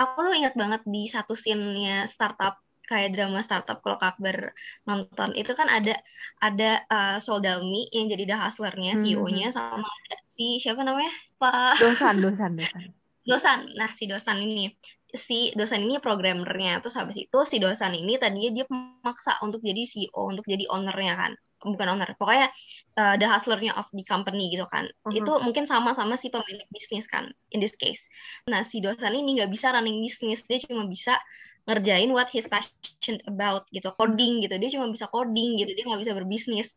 aku tuh ingat banget di satu scene-nya startup kayak drama startup kalau Kak Akbar nonton itu kan ada ada uh, Soldalmi yang jadi the hustlernya hmm. CEO-nya sama ada si siapa namanya? Pak Dosan Dosan Dosan. Dosan. Nah si Dosan ini si Dosan ini programmernya. Terus habis itu si Dosan ini tadinya dia memaksa untuk jadi CEO untuk jadi ownernya kan. Bukan owner pokoknya uh, the hustlernya of the company gitu kan. Uh-huh. itu mungkin sama sama si pemilik bisnis kan in this case. Nah si dosan ini nggak bisa running bisnis dia cuma bisa ngerjain what his passion about gitu coding gitu. Dia cuma bisa coding gitu dia nggak bisa berbisnis.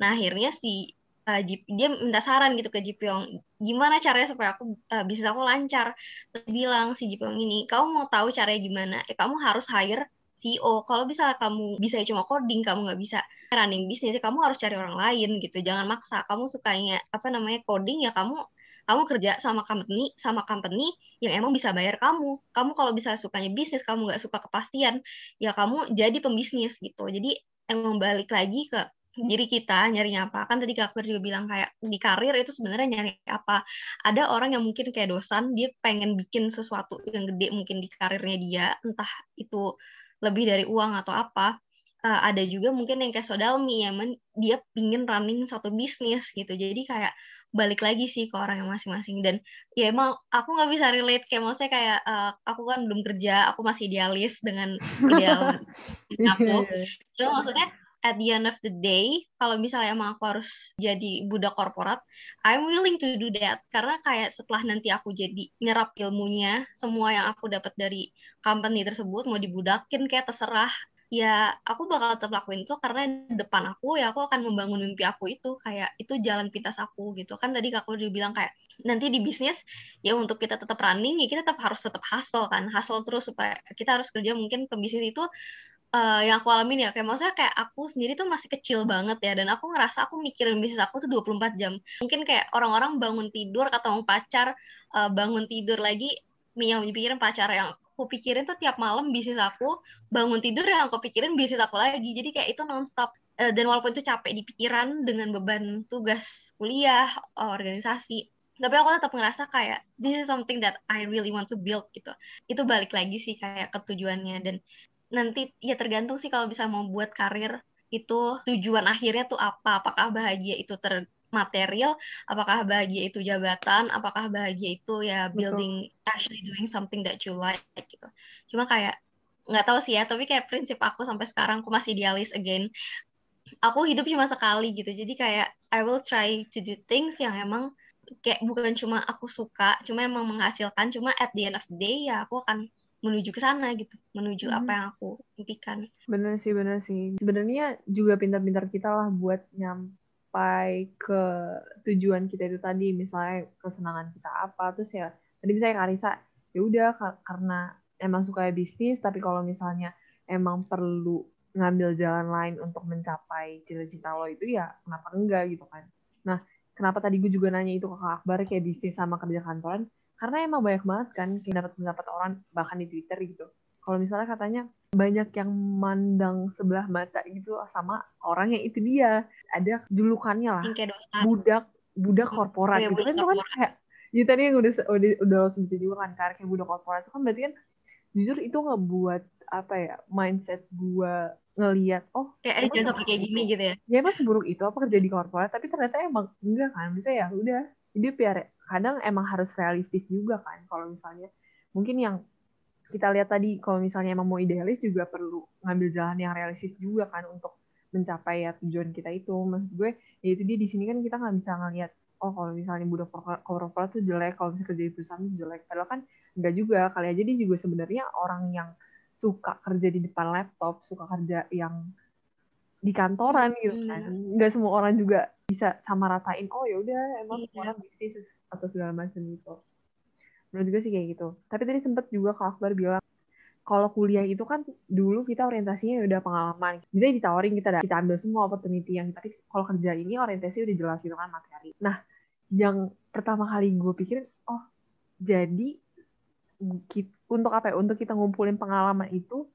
Nah akhirnya si uh, dia minta saran gitu ke Jipyong gimana caranya supaya aku uh, bisnis aku lancar? Terus bilang si Jipyong ini kamu mau tahu caranya gimana? Eh kamu harus hire CEO kalau bisa kamu bisa cuma coding kamu nggak bisa running bisnis kamu harus cari orang lain gitu. Jangan maksa. Kamu sukanya apa namanya coding ya kamu kamu kerja sama company sama company yang emang bisa bayar kamu. Kamu kalau bisa sukanya bisnis kamu nggak suka kepastian ya kamu jadi pembisnis gitu. Jadi emang balik lagi ke diri kita nyarinya apa. Kan tadi Kak juga bilang kayak di karir itu sebenarnya nyari apa. Ada orang yang mungkin kayak dosan dia pengen bikin sesuatu yang gede mungkin di karirnya dia entah itu lebih dari uang atau apa. Uh, ada juga mungkin yang kayak Sodalmi ya men, dia pingin running satu bisnis gitu. Jadi kayak balik lagi sih ke orang yang masing-masing. Dan ya emang aku nggak bisa relate kayak maksudnya kayak uh, aku kan belum kerja aku masih idealis dengan ideal aku. Itu maksudnya at the end of the day kalau misalnya emang aku harus jadi budak korporat I'm willing to do that. Karena kayak setelah nanti aku jadi nyerap ilmunya semua yang aku dapat dari company tersebut mau dibudakin kayak terserah ya aku bakal tetap lakuin itu karena depan aku ya aku akan membangun mimpi aku itu kayak itu jalan pintas aku gitu. Kan tadi aku udah bilang kayak nanti di bisnis ya untuk kita tetap running ya kita tetap harus tetap hustle kan. Hustle terus supaya kita harus kerja mungkin pembisnis itu uh, yang aku alamin ya. Kayak maksudnya kayak aku sendiri tuh masih kecil banget ya dan aku ngerasa aku mikirin bisnis aku tuh 24 jam. Mungkin kayak orang-orang bangun tidur ketemu pacar uh, bangun tidur lagi yang dipikirin pacar yang aku pikirin tuh tiap malam bisnis aku bangun tidur yang aku pikirin bisnis aku lagi. Jadi kayak itu nonstop. Uh, dan walaupun itu capek di pikiran dengan beban tugas kuliah organisasi tapi aku tetap ngerasa kayak this is something that I really want to build gitu. Itu balik lagi sih kayak ketujuannya dan nanti ya tergantung sih kalau bisa mau buat karir itu tujuan akhirnya tuh apa apakah bahagia itu ter material, apakah bahagia itu jabatan, apakah bahagia itu ya building Betul. actually doing something that you like gitu. Cuma kayak nggak tahu sih ya, tapi kayak prinsip aku sampai sekarang aku masih idealis again. Aku hidup cuma sekali gitu, jadi kayak I will try to do things yang emang kayak bukan cuma aku suka, cuma emang menghasilkan, cuma at the end of the day ya aku akan menuju ke sana gitu, menuju hmm. apa yang aku impikan. Bener sih, bener sih. Sebenarnya juga pintar-pintar kita lah buat nyam sampai ke tujuan kita itu tadi misalnya kesenangan kita apa terus ya tadi misalnya Karisa ya udah karena emang suka bisnis tapi kalau misalnya emang perlu ngambil jalan lain untuk mencapai cita-cita lo itu ya kenapa enggak gitu kan. Nah kenapa tadi gue juga nanya itu ke Kak Akbar kayak bisnis sama kerja kantoran karena emang banyak banget kan kayak dapat pendapat orang bahkan di Twitter gitu kalau misalnya katanya banyak yang mandang sebelah mata gitu sama orang yang itu dia. Ada julukannya lah. Budak budak hmm. korporat oh, ya, gitu kan itu kan kayak ya tadi yang udah udah udah lo sebutin juga kan kayak budak korporat itu kan berarti kan jujur itu ngebuat apa ya mindset gua ngelihat oh kayak jangan sampai kayak gini gitu ya? Ya emang seburuk itu apa kerja di korporat tapi ternyata emang enggak kan. Bisa ya udah hidup ya kadang emang harus realistis juga kan. Kalau misalnya mungkin yang kita lihat tadi kalau misalnya emang mau idealis juga perlu ngambil jalan yang realistis juga kan untuk mencapai ya tujuan kita itu maksud gue ya itu dia di sini kan kita nggak bisa ngelihat oh kalau misalnya budak korporat tuh jelek kalau misalnya kerja di perusahaan tuh jelek padahal kan enggak juga kali aja dia juga sebenarnya orang yang suka kerja di depan laptop suka kerja yang di kantoran gitu kan hmm. nggak semua orang juga bisa sama ratain oh ya udah emang iya. semua orang bisnis atau segala macam gitu menurut gue sih kayak gitu. Tapi tadi sempet juga Kak Akbar bilang kalau kuliah itu kan dulu kita orientasinya udah pengalaman. Bisa ditawarin kita kita ambil semua opportunity yang tapi kalau kerja ini orientasi udah jelas itu kan materi. Nah yang pertama kali gue pikir oh jadi untuk apa ya? Untuk kita ngumpulin pengalaman itu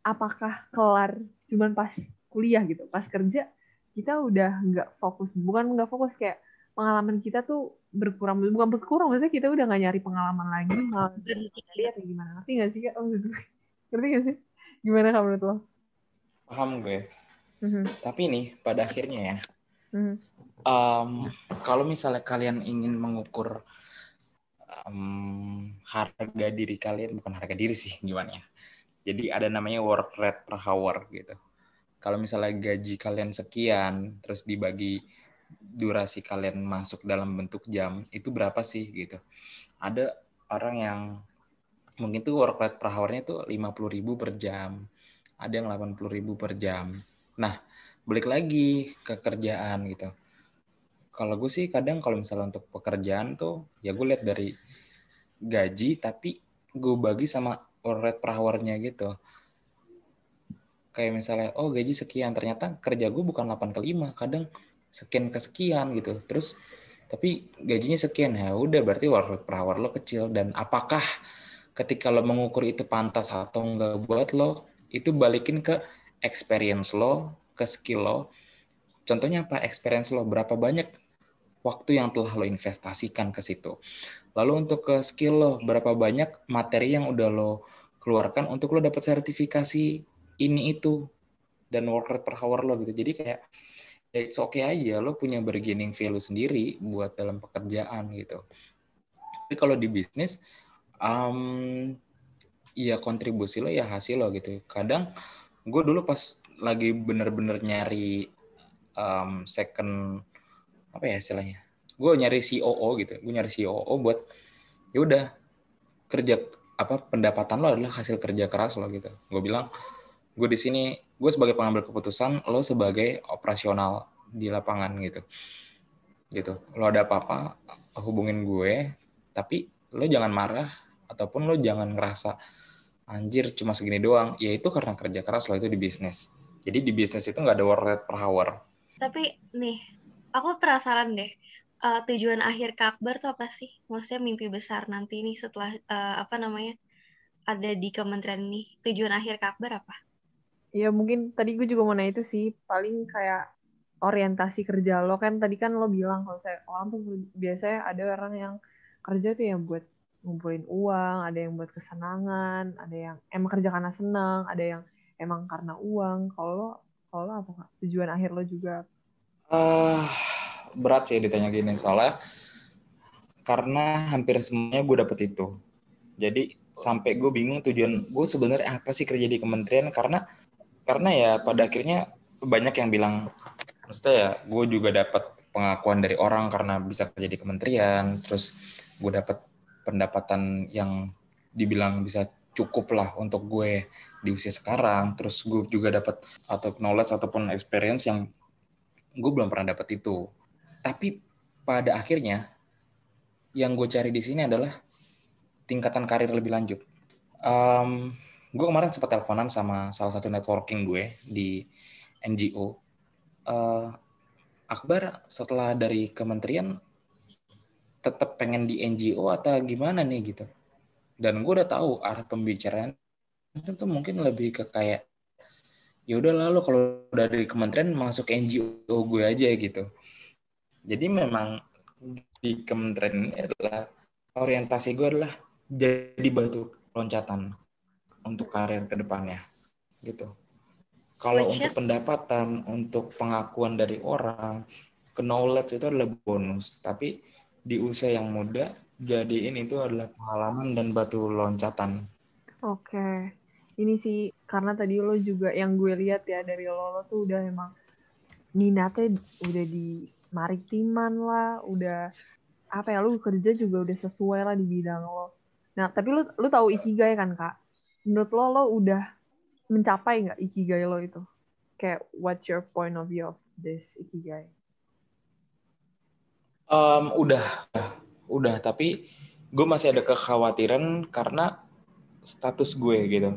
apakah kelar cuman pas kuliah gitu? Pas kerja kita udah nggak fokus bukan nggak fokus kayak pengalaman kita tuh berkurang bukan berkurang maksudnya kita udah nggak nyari pengalaman lagi malah lihat gimana. Ngerti nggak sih kak oh, ngerti nggak sih? Gimana kamu menurut lo? Paham gue. Mm-hmm. tapi nih pada akhirnya ya mm-hmm. um, kalau misalnya kalian ingin mengukur um, harga diri kalian bukan harga diri sih gimana ya? Jadi ada namanya work rate per hour gitu. Kalau misalnya gaji kalian sekian terus dibagi durasi kalian masuk dalam bentuk jam itu berapa sih gitu. Ada orang yang mungkin tuh work rate per hour-nya tuh 50 ribu per jam. Ada yang 80 ribu per jam. Nah, balik lagi ke kerjaan gitu. Kalau gue sih kadang kalau misalnya untuk pekerjaan tuh ya gue lihat dari gaji tapi gue bagi sama work rate per hour-nya gitu. Kayak misalnya, oh gaji sekian, ternyata kerja gue bukan 8 ke 5, kadang sekian ke sekian gitu. Terus tapi gajinya sekian. Ya udah berarti work per hour lo kecil. Dan apakah ketika lo mengukur itu pantas atau enggak buat lo itu balikin ke experience lo ke skill lo. Contohnya apa? Experience lo. Berapa banyak waktu yang telah lo investasikan ke situ? Lalu untuk ke skill lo berapa banyak materi yang udah lo keluarkan untuk lo dapat sertifikasi ini itu dan work rate per hour lo gitu. Jadi kayak ya it's okay aja lo punya bargaining value sendiri buat dalam pekerjaan gitu. Tapi kalau di bisnis um, ya kontribusi lo ya hasil lo gitu. Kadang gue dulu pas lagi bener-bener nyari um, second apa ya istilahnya? Gue nyari COO gitu gue nyari COO buat ya udah kerja apa pendapatan lo adalah hasil kerja keras lo gitu. Gue bilang gue di sini gue sebagai pengambil keputusan lo sebagai operasional di lapangan gitu. Gitu. Lo ada apa-apa hubungin gue tapi lo jangan marah ataupun lo jangan ngerasa anjir cuma segini doang. Ya itu karena kerja keras lo itu di bisnis. Jadi di bisnis itu nggak ada work rate per hour. Tapi nih aku penasaran deh uh, tujuan akhir kakbar tuh apa sih? Maksudnya mimpi besar nanti nih setelah uh, apa namanya ada di kementerian ini. Tujuan akhir kakbar apa ya mungkin tadi gue juga mau nanya itu sih paling kayak orientasi kerja lo kan tadi kan lo bilang kalau saya orang tuh biasanya ada orang yang kerja tuh yang buat ngumpulin uang, ada yang buat kesenangan, ada yang emang kerja karena senang, ada yang emang karena uang. Kalau kalau lo apa tujuan akhir lo juga? Uh, berat sih ditanya gini soalnya karena hampir semuanya gue dapet itu. Jadi sampai gue bingung tujuan gue sebenarnya apa sih kerja di kementerian karena karena ya pada akhirnya banyak yang bilang maksudnya ya gue juga dapat pengakuan dari orang karena bisa kerja di kementerian terus gue dapat pendapatan yang dibilang bisa cukup lah untuk gue di usia sekarang terus gue juga dapat atau knowledge ataupun experience yang gue belum pernah dapat itu. Tapi pada akhirnya yang gue cari di sini adalah tingkatan karir lebih lanjut. Um, gue kemarin sempat teleponan sama salah satu networking gue di NGO. Uh, Akbar setelah dari kementerian tetap pengen di NGO atau gimana nih gitu. Dan gue udah tahu arah pembicaraan itu mungkin lebih ke kayak ya udah lalu kalau dari kementerian masuk NGO gue aja gitu. Jadi memang di kementerian adalah orientasi gue adalah jadi batu loncatan untuk karir ke depannya gitu. Kalau untuk pendapatan, untuk pengakuan dari orang, knowledge itu adalah bonus. Tapi di usia yang muda, jadi ini itu adalah pengalaman dan batu loncatan. Oke. Ini sih karena tadi lo juga yang gue lihat ya dari lo, lo tuh udah emang minatnya udah di maritiman lah, udah apa ya lu kerja juga udah sesuai lah di bidang lo. Nah, tapi lu lu tahu ikigai kan, Kak? Menurut lo lo udah mencapai nggak ikigai lo itu? Kayak what's your point of view of this ikigai? Um, udah, udah, tapi gue masih ada kekhawatiran karena status gue gitu.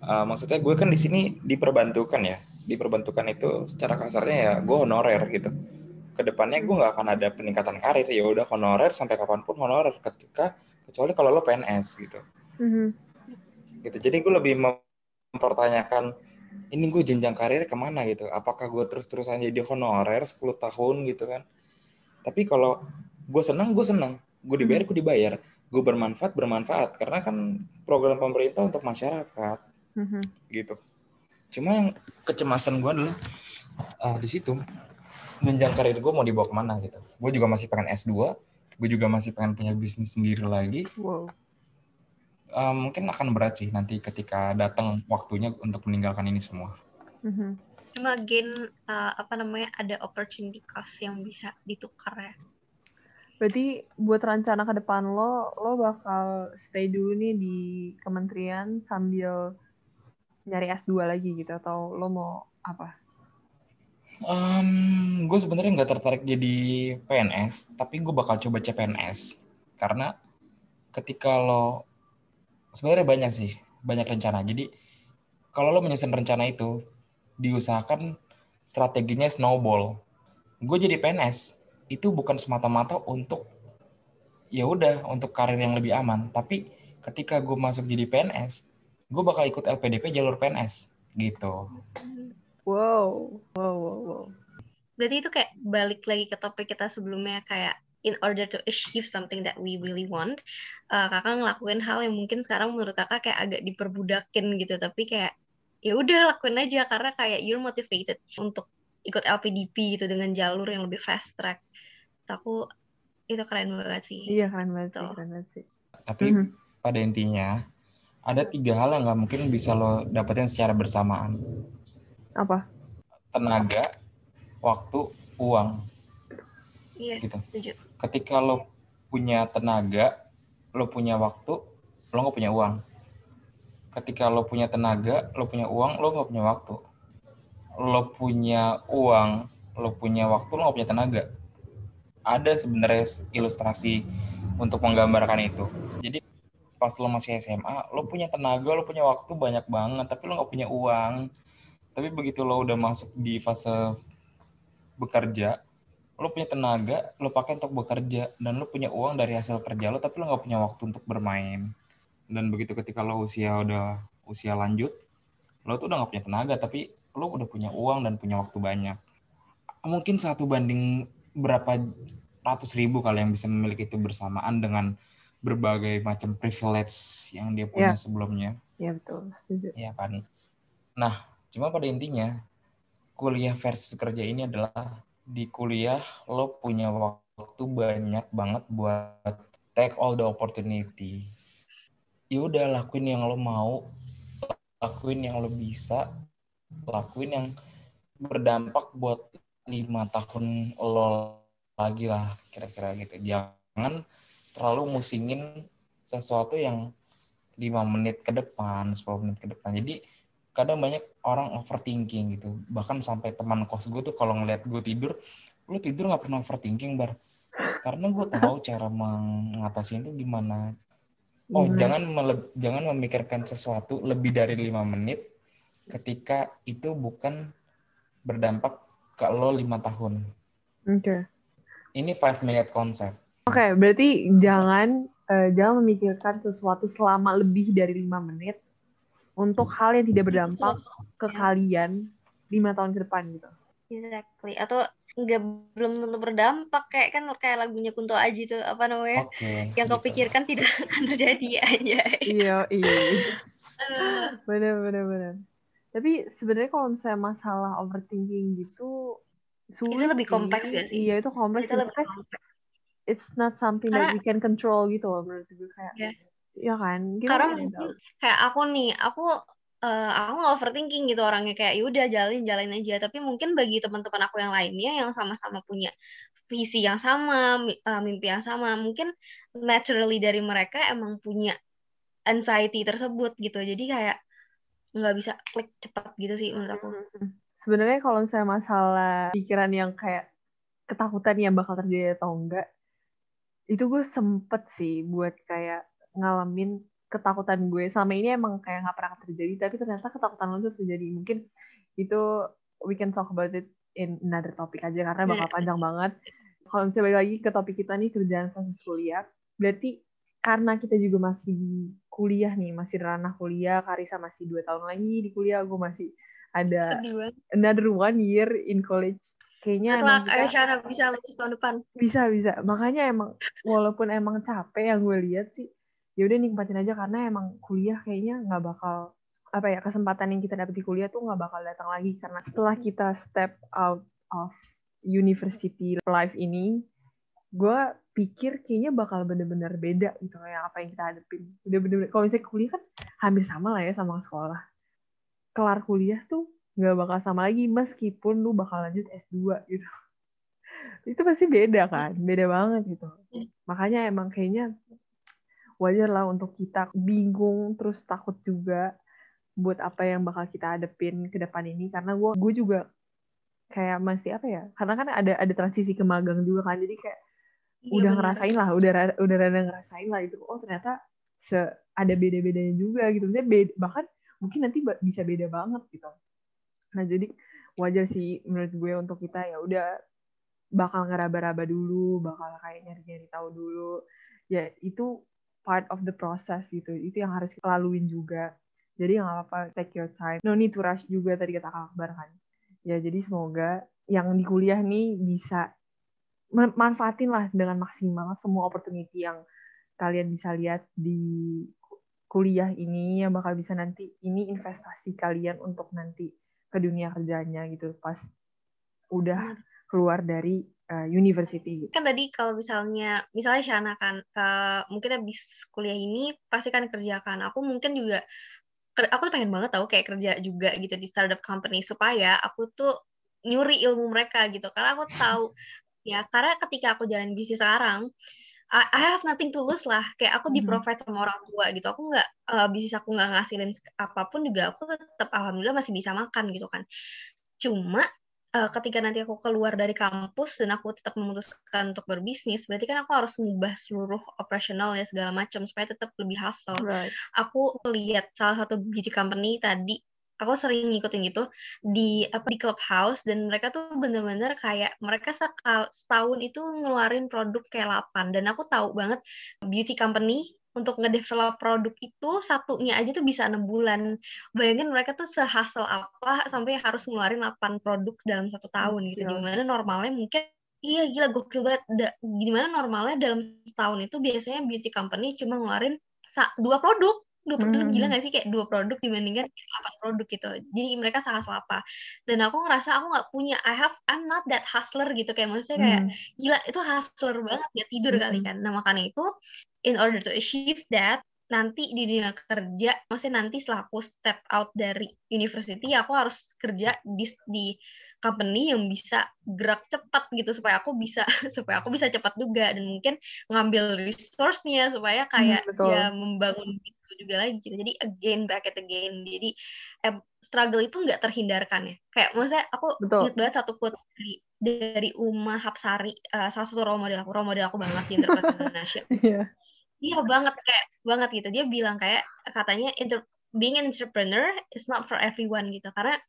Uh, maksudnya gue kan di sini diperbantukan ya, diperbantukan itu secara kasarnya ya gue honorer gitu. ke depannya gue nggak akan ada peningkatan karir ya udah honorer sampai kapan pun honorer ketika kecuali kalau lo PNS gitu Mhm. Gitu. Jadi gue lebih mempertanyakan ini gue jenjang karir ke mana? gitu. Apakah gue terus-terusan jadi honorer 10 tahun? gitu kan. Tapi kalau gue senang gue senang. Gue dibayar gue dibayar. Gue bermanfaat bermanfaat. Karena kan program pemerintah untuk masyarakat. Mhm. gitu. Cuma yang kecemasan gue adalah ah, di situ jenjang karir gue mau dibawa ke mana gitu. Gue juga masih pengen S2 gue juga masih pengen punya bisnis sendiri lagi. Wow. Eh, mungkin akan berat sih nanti ketika datang waktunya untuk meninggalkan ini semua Mhm. Again uh, apa namanya ada opportunity cost yang bisa ditukar ya. Berarti buat rencana ke depan lo, lo bakal stay dulu nih di kementerian sambil nyari S2 lagi gitu atau lo mau apa? Em, gue sebenarnya nggak tertarik jadi PNS, tapi gue bakal coba CPNS karena ketika lo sebenarnya banyak sih, banyak rencana. Jadi kalau lo menyusun rencana itu, diusahakan strateginya snowball. Gue jadi PNS itu bukan semata-mata untuk ya udah untuk karir yang lebih aman, tapi ketika gue masuk jadi PNS, gue bakal ikut LPDP jalur PNS gitu. Wow, wow, wow, wow. Berarti itu kayak balik lagi ke topik kita sebelumnya kayak in order to achieve something that we really want, uh, kakak ngelakuin hal yang mungkin sekarang menurut kakak kayak agak diperbudakin gitu, tapi kayak ya udah lakuin aja karena kayak you're motivated untuk ikut LPDP gitu dengan jalur yang lebih fast track. Aku itu keren banget sih. Iya keren banget sih, Tuh. keren banget sih. Tapi Mhm. pada intinya ada tiga hal yang nggak mungkin bisa lo dapetin secara bersamaan. Apa? Tenaga, waktu, uang Iya, gitu. setuju. Ketika lo punya tenaga, lo punya waktu, lo nggak punya uang. Ketika lo punya tenaga, lo punya uang, lo nggak punya waktu. Lo punya uang, lo punya waktu, lo nggak punya tenaga. Ada sebenarnya ilustrasi untuk menggambarkan itu. Jadi pas lo masih SMA, lo punya tenaga, lo punya waktu banyak banget, tapi lo nggak punya uang. Tapi begitu lo udah masuk di fase bekerja, lo punya tenaga, lo pakai untuk bekerja, dan lo punya uang dari hasil kerja lo, tapi lo nggak punya waktu untuk bermain. Dan begitu ketika lo usia udah usia lanjut, lo tuh udah nggak punya tenaga, tapi lo udah punya uang dan punya waktu banyak. Mungkin satu banding berapa ratus ribu kali yang bisa memiliki itu bersamaan dengan berbagai macam privilege yang dia punya Ya. sebelumnya Iya betul, setuju. ya kan. Nah, cuma pada intinya kuliah versus kerja ini adalah di kuliah lo punya waktu banyak banget buat take all the opportunity. Ya udah lakuin yang lo mau, lakuin yang lo bisa, lakuin yang berdampak buat lima tahun lo lagi lah kira-kira gitu. Jangan terlalu musingin sesuatu yang lima menit ke depan, 10 menit ke depan. Jadi kadang banyak orang overthinking gitu. Bahkan sampai teman kos gue tuh kalau ngeliat gue tidur, lu tidur nggak pernah overthinking bar. Karena gue tahu cara mengatasi itu gimana. Oh Gimana? jangan jangan memikirkan sesuatu lebih dari lima menit ketika itu bukan berdampak ke lo lima tahun. Oke. Ini five minute concept. Oke, berarti jangan eh, jangan memikirkan sesuatu selama lebih dari lima menit untuk hal yang tidak berdampak ke kalian lima tahun ke depan gitu. Exactly. Atau nggak belum tentu berdampak kayak kan kayak lagunya Kunto Aji tuh apa namanya? Oke. yang kau gitu. pikirkan tidak akan terjadi aja. Iya, iya. Bener, bener, bener. Tapi sebenarnya kalau misalnya masalah overthinking gitu sulit lebih sih. kompleks ya sih? Iya, itu kompleks. Itu lebih kompleks. It's not something that we can control gitu loh menurut gue kayak. Iya. Iya kan? Kita Karena mungkin tahu. kayak aku nih, aku eh, aku nggak overthinking gitu orangnya kayak yaudah jalanin jalanin aja. Tapi mungkin bagi teman-teman aku yang lainnya yang sama-sama punya visi yang sama, eh, mimpi yang sama, mungkin naturally dari mereka emang punya anxiety tersebut gitu. Jadi kayak nggak bisa klik cepat gitu sih menurut aku. Mhm. Sebenarnya kalau misalnya masalah pikiran yang kayak ketakutan yang bakal terjadi atau enggak, itu gue sempet sih buat kayak ngalamin ketakutan gue. Selama ini emang kayak nggak pernah terjadi, tapi ternyata ketakutan lo tuh terjadi. Mungkin itu we can talk about it in another topic aja karena bakal panjang banget. Kalau misalnya balik lagi ke topik kita nih kerjaan versus kuliah, berarti karena kita juga masih di kuliah nih, masih ranah kuliah, Karisa masih dua tahun lagi di kuliah, gue masih ada another one year in college. Kayaknya Setelah emang kita, bisa lulus tahun depan. Bisa, bisa. Makanya emang, walaupun emang capek yang gue lihat sih, ya udah nikmatin aja karena emang kuliah kayaknya nggak bakal apa ya kesempatan yang kita dapat di kuliah tuh nggak bakal datang lagi. Karena setelah kita step out of university life ini gue pikir kayaknya bakal bener-bener beda gitu kayak apa yang kita hadapin. Udah bener-bener kalau misalnya kuliah kan hampir sama lah ya sama sekolah. Kelar kuliah tuh nggak bakal sama lagi meskipun lu bakal lanjut S2 gitu. Itu pasti beda kan beda banget gitu. Makanya emang kayaknya wajar lah untuk kita bingung terus takut juga buat apa yang bakal kita hadepin ke depan ini. Karena gue gue juga kayak masih apa ya karena kan ada ada transisi ke magang juga kan. Jadi kayak iya, udah bener. ngerasain lah udah udah rada ngerasain lah itu oh ternyata se ada beda bedanya juga gitu. Misalnya beda, bahkan mungkin nanti bisa beda banget gitu. Nah jadi wajar sih menurut gue untuk kita ya udah bakal ngeraba-raba dulu bakal kayak nyari-nyari tahu dulu. Ya itu part of the process gitu. Itu yang harus kita laluin juga. Jadi nggak apa-apa take your time. No need to rush juga tadi kata kak Akbar kan. Ya jadi semoga yang di kuliah nih bisa manfaatin lah dengan maksimal semua opportunity yang kalian bisa lihat di kuliah ini. Yang bakal bisa nanti ini investasi kalian untuk nanti ke dunia kerjanya gitu. Pas udah keluar dari uh, university. Kan tadi kalau misalnya misalnya Shana kan uh, mungkin habis kuliah ini pasti kan kerjakan. Aku mungkin juga aku tuh pengen banget tahu kayak kerja juga gitu di startup company supaya aku tuh nyuri ilmu mereka gitu. Karena aku tahu ya karena ketika aku jalan bisnis sekarang I have nothing to lose lah kayak aku di mm-hmm. provide sama orang tua gitu aku nggak uh, bisnis aku nggak ngasilin apa pun juga aku tetap alhamdulillah masih bisa makan gitu kan cuma uh, ketika nanti aku keluar dari kampus dan aku tetap memutuskan untuk berbisnis, berarti kan aku harus mengubah seluruh operasional ya segala macam supaya tetap lebih hustle. Right. Aku lihat salah satu beauty company tadi aku sering ngikutin gitu di apa di clubhouse dan mereka tuh bener-bener kayak mereka sekal setahun itu ngeluarin produk kayak 8 dan aku tahu banget beauty company untuk ngedevelop produk itu satunya aja tuh bisa enam bulan. Bayangin mereka tuh sehasil apa sampai harus ngeluarin 8 produk dalam satu tahun gitu. Yeah. Di mana normalnya mungkin iya gila gokil banget. Da, gimana normalnya dalam setahun itu biasanya beauty company cuma ngeluarin dua produk dua produk hmm. gila gak sih kayak dua produk dibandingkan delapan produk gitu. Jadi mereka sangat apa dan aku ngerasa aku nggak punya I have I'm not that hustler gitu. Kayak maksudnya kayak hmm. gila itu hustler banget ya tidur hmm. kali kan. Nah makanya itu in order to achieve that nanti di dunia kerja maksudnya nanti setelah aku step out dari university aku harus kerja di di company yang bisa gerak cepat gitu. Supaya aku bisa supaya aku bisa cepat juga. Dan mungkin ngambil resource-nya supaya kayak hmm, ya membangun itu juga lagi gitu jadi again back at again jadi eh, struggle itu nggak terhindarkan ya kayak maksudnya aku Betul. ingat banget satu quote dari dari Uma Hapsari uh, salah satu role model aku role model aku banget di entrepreneur Indonesia yeah Iya banget kayak banget gitu. Dia bilang kayak katanya inter, being an entrepreneur is not for everyone gitu. Karena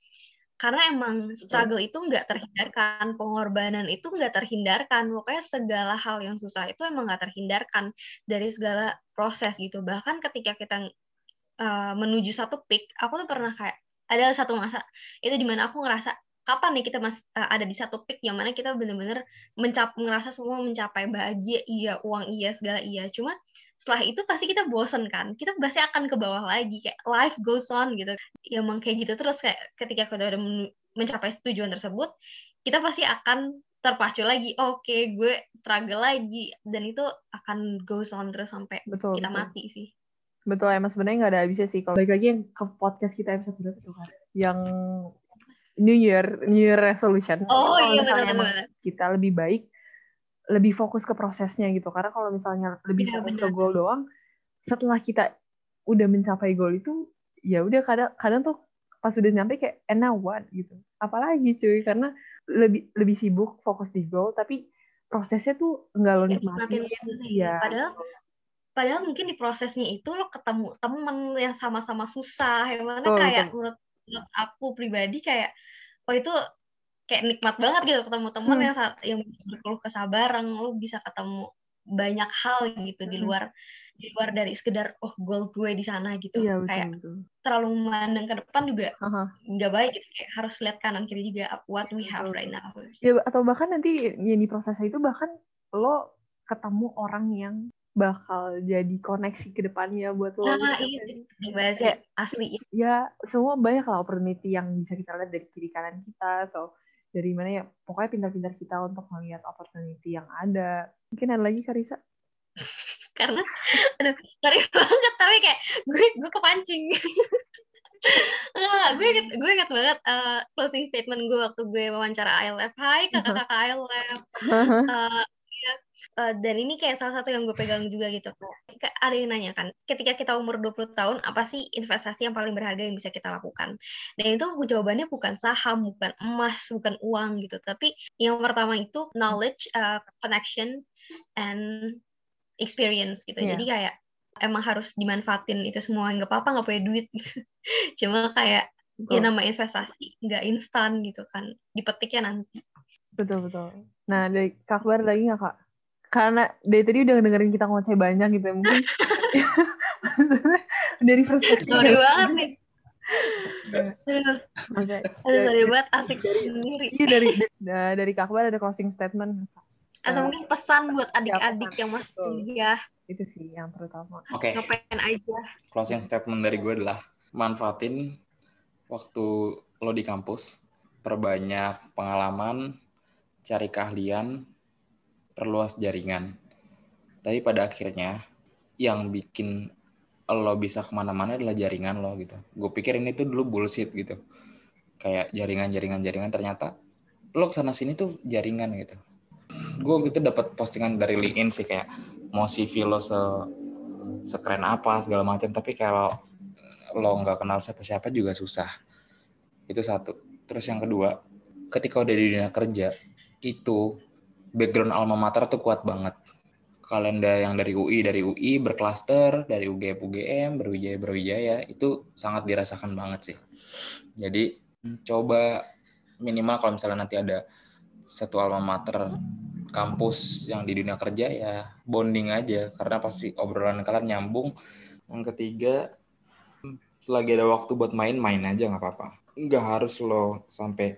karena emang struggle itu nggak terhindarkan, pengorbanan itu nggak terhindarkan. Pokoknya segala hal yang susah itu emang nggak terhindarkan dari segala proses gitu. Bahkan ketika kita uh, menuju satu peak, aku tuh pernah kayak ada satu masa itu di mana aku ngerasa kapan nih kita mas uh, ada di satu peak yang mana kita benar-benar mencap ngerasa semua mencapai bahagia iya uang iya segala iya cuma setelah itu pasti kita bosen kan. Kita pasti akan ke bawah lagi kayak life goes on gitu. Ya emang kayak gitu terus kayak ketika kita udah mencapai tujuan tersebut kita pasti akan terpacu lagi oke okay, gue struggle lagi. Dan itu akan goes on terus sampai betul, kita betul. mati sih. Betul emang sebenarnya nggak ada habisnya sih. Kalau balik lagi yang ke podcast kita episode berapa tuh kan yang New Year New Year resolution. Oh iya benar Kita lebih baik lebih fokus ke prosesnya gitu. Karena kalau misalnya lebih ya, fokus bener. ke goal doang, setelah kita udah mencapai goal itu, ya udah kadang kadang tuh pas udah nyampe kayak and now what gitu. Apalagi cuy karena lebih lebih sibuk fokus di goal tapi prosesnya tuh enggak lo nikmatin. Ya, padahal padahal mungkin di prosesnya itu lo ketemu temen yang sama-sama susah, yang mana oh, kayak menurut menurut aku pribadi kayak oh itu kayak nikmat banget gitu ketemu teman Hmm. yang saat yang berkeluh kesah bareng lu bisa ketemu banyak hal gitu di Hmm. luar di luar dari sekedar oh goal gue di sana gitu Iya betul kayak betul. terlalu memandang ke depan juga nggak baik gitu kayak harus lihat kanan kiri juga what we have Betul. right now Ya atau bahkan nanti yang di prosesnya itu bahkan lo ketemu orang yang bakal jadi koneksi ke depannya buat lo. nah iya itu Kayak, asli ya. ya semua banyak lah opportunity yang bisa kita lihat dari kiri kanan kita atau dari mana ya pokoknya pintar-pintar kita untuk melihat opportunity yang ada mungkin ada lagi Karisa karena aduh sorry banget tapi kayak gue gue kepancing Enggak, gue inget, gue inget banget eh, closing statement gue waktu gue wawancara ILF. Hai kakak-kakak ILF. Eh, ya, eh, dan ini kayak salah satu yang gue pegang juga gitu. Kayak Ada yang nanya kan, ketika kita umur 20 tahun, apa sih investasi yang paling berharga yang bisa kita lakukan? Dan itu jawabannya bukan saham, bukan emas, bukan uang gitu. Tapi yang pertama itu knowledge, eh, connection, and experience gitu. Iya. Jadi kayak emang harus dimanfaatin itu semua. Nggak apa-apa nggak punya duit gitu. Cuma kayak ya Betul. nama investasi nggak instan gitu kan. Dipetiknya nanti. betul betul nah dari Kak Akbar lagi nggak kak karena dari tadi udah dengerin kita ngoceh banyak gitu ya mungkin maksudnya dari perspektif Sorry banget nih. Aduh, sorry dari- banget asik sendiri. iya dari da- dari Kak Akbar ada closing statement. Atau mungkin pesan buat adik-adik yang masih kuliah, itu sih yang terutama. Oke, ngapain aja. closing statement dari gue adalah manfaatin waktu lo di kampus, perbanyak pengalaman, cari keahlian, perluas jaringan. Tapi pada akhirnya yang bikin lo bisa ke mana-mana adalah jaringan lo gitu. Gue pikir ini tuh dulu bullshit gitu. Kayak jaringan-jaringan-jaringan ternyata lo ke sana sini tuh jaringan gitu. Gue waktu itu dapat postingan dari LinkedIn sih kayak mau CV lo se sekeren apa segala macam tapi kalau lo nggak kenal siapa-siapa juga susah itu satu terus yang kedua ketika udah di dunia kerja itu background alma mater tuh kuat banget. Kalian da- yang dari UI dari UI berklaster dari UGM UGM berwijaya berwijaya itu sangat dirasakan banget sih. Jadi coba minimal kalau misalnya nanti ada satu alma mater kampus yang di dunia kerja ya bonding aja. Karena pasti obrolan kalian nyambung. Yang ketiga selagi ada waktu buat main main aja nggak apa-apa. Nggak harus lo sampai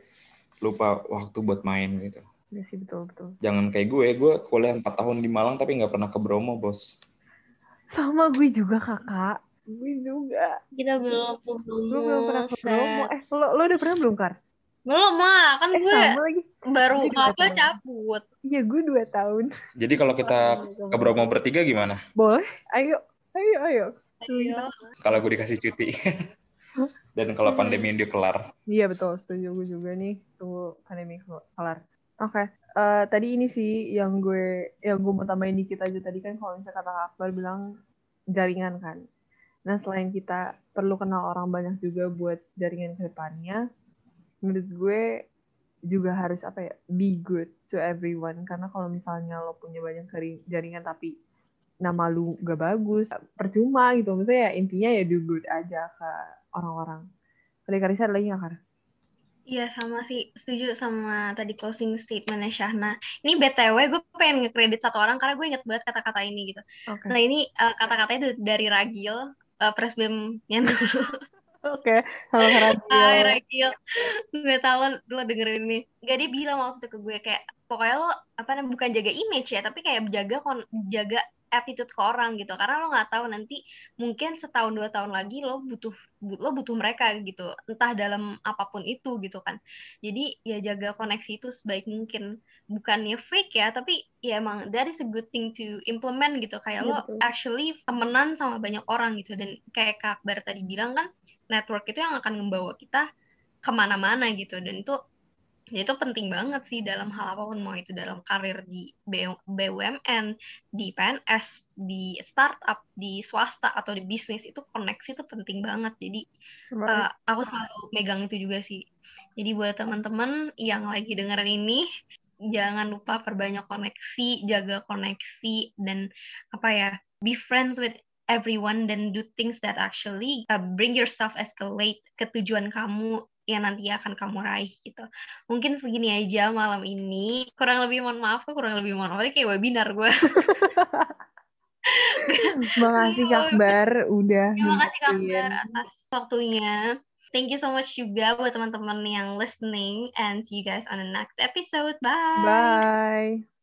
lupa waktu buat main gitu Iya sih betul betul. Jangan kayak gue gue kuliah 4 tahun di Malang tapi nggak pernah ke Bromo bos. Sama gue juga kakak. Gue juga. Kita belum gue belum pernah ke Bromo. Eh lo lo udah pernah belum kar? Belum lah, kan eh gue sama lagi. baru apa cabut. iya gue dua tahun. Jadi kalau kita ke Bromo bertiga gimana? Boleh. Ayo ayo ayo. Ayo. kalau gue dikasih cuti. Dan kalau pandemi ini kelar. Iya betul, setuju gue juga nih. Tunggu pandemi kelar. Oke, eh, tadi ini sih yang gue yang gue mau tambahin dikit aja tadi kan kalau misalnya kata Akbar bilang jaringan kan. Nah selain kita perlu kenal orang banyak juga buat jaringan ke depannya, menurut gue juga harus apa ya be good to everyone karena kalau misalnya lo punya banyak jari- jaringan tapi nama lu gak bagus percuma gitu maksudnya ya intinya ya do good aja ke orang-orang. Tadi Karisa ada lagi nggak Kar? Iya sama sih, setuju sama tadi closing statementnya Syahna. Ini BTW gue pengen nge-credit satu orang karena gue inget banget kata-kata ini gitu. Oke. Nah ini eh, kata-katanya itu dari Ragil, uh, presbemnya dulu. Oke, halo Kak Hai. Ragil, gue tahu lo, lo dengerin ini. Gak dia bilang waktu itu ke gue kayak, pokoknya lo apa namanya bukan jaga image ya, tapi kayak jaga kon jaga attitude ke orang gitu. Karena lo nggak tahu nanti mungkin setahun dua tahun lagi lo butuh bu- lo butuh mereka gitu, entah dalam apa pun itu gitu kan. Jadi ya jaga koneksi itu sebaik mungkin. Bukannya fake ya, tapi ya emang that is a good thing to implement gitu. Kayak Iya, lo betul. actually temenan sama banyak orang gitu. Dan kayak Kak Akbar tadi bilang kan, network itu yang akan membawa kita ke mana-mana gitu dan itu ya itu penting banget sih dalam hal apa pun mau itu dalam karir di BUMN di PNS di startup di swasta atau di bisnis itu koneksi itu penting banget. Jadi eh, aku selalu megang itu juga sih. Jadi buat teman-teman yang lagi dengerin ini jangan lupa perbanyak koneksi jaga koneksi dan apa ya be friends with everyone dan do things that actually uh, bring yourself escalate ke tujuan kamu yang nanti akan kamu raih gitu. Mungkin segini aja malam ini. Kurang lebih mohon maaf, kurang lebih mohon maaf. Kayak webinar gue. Makasih Kak Bar udah Terima kasih Kak Bar atas waktunya. Thank you so much juga buat teman-teman yang listening and see you guys on the next episode. Bye. Bye.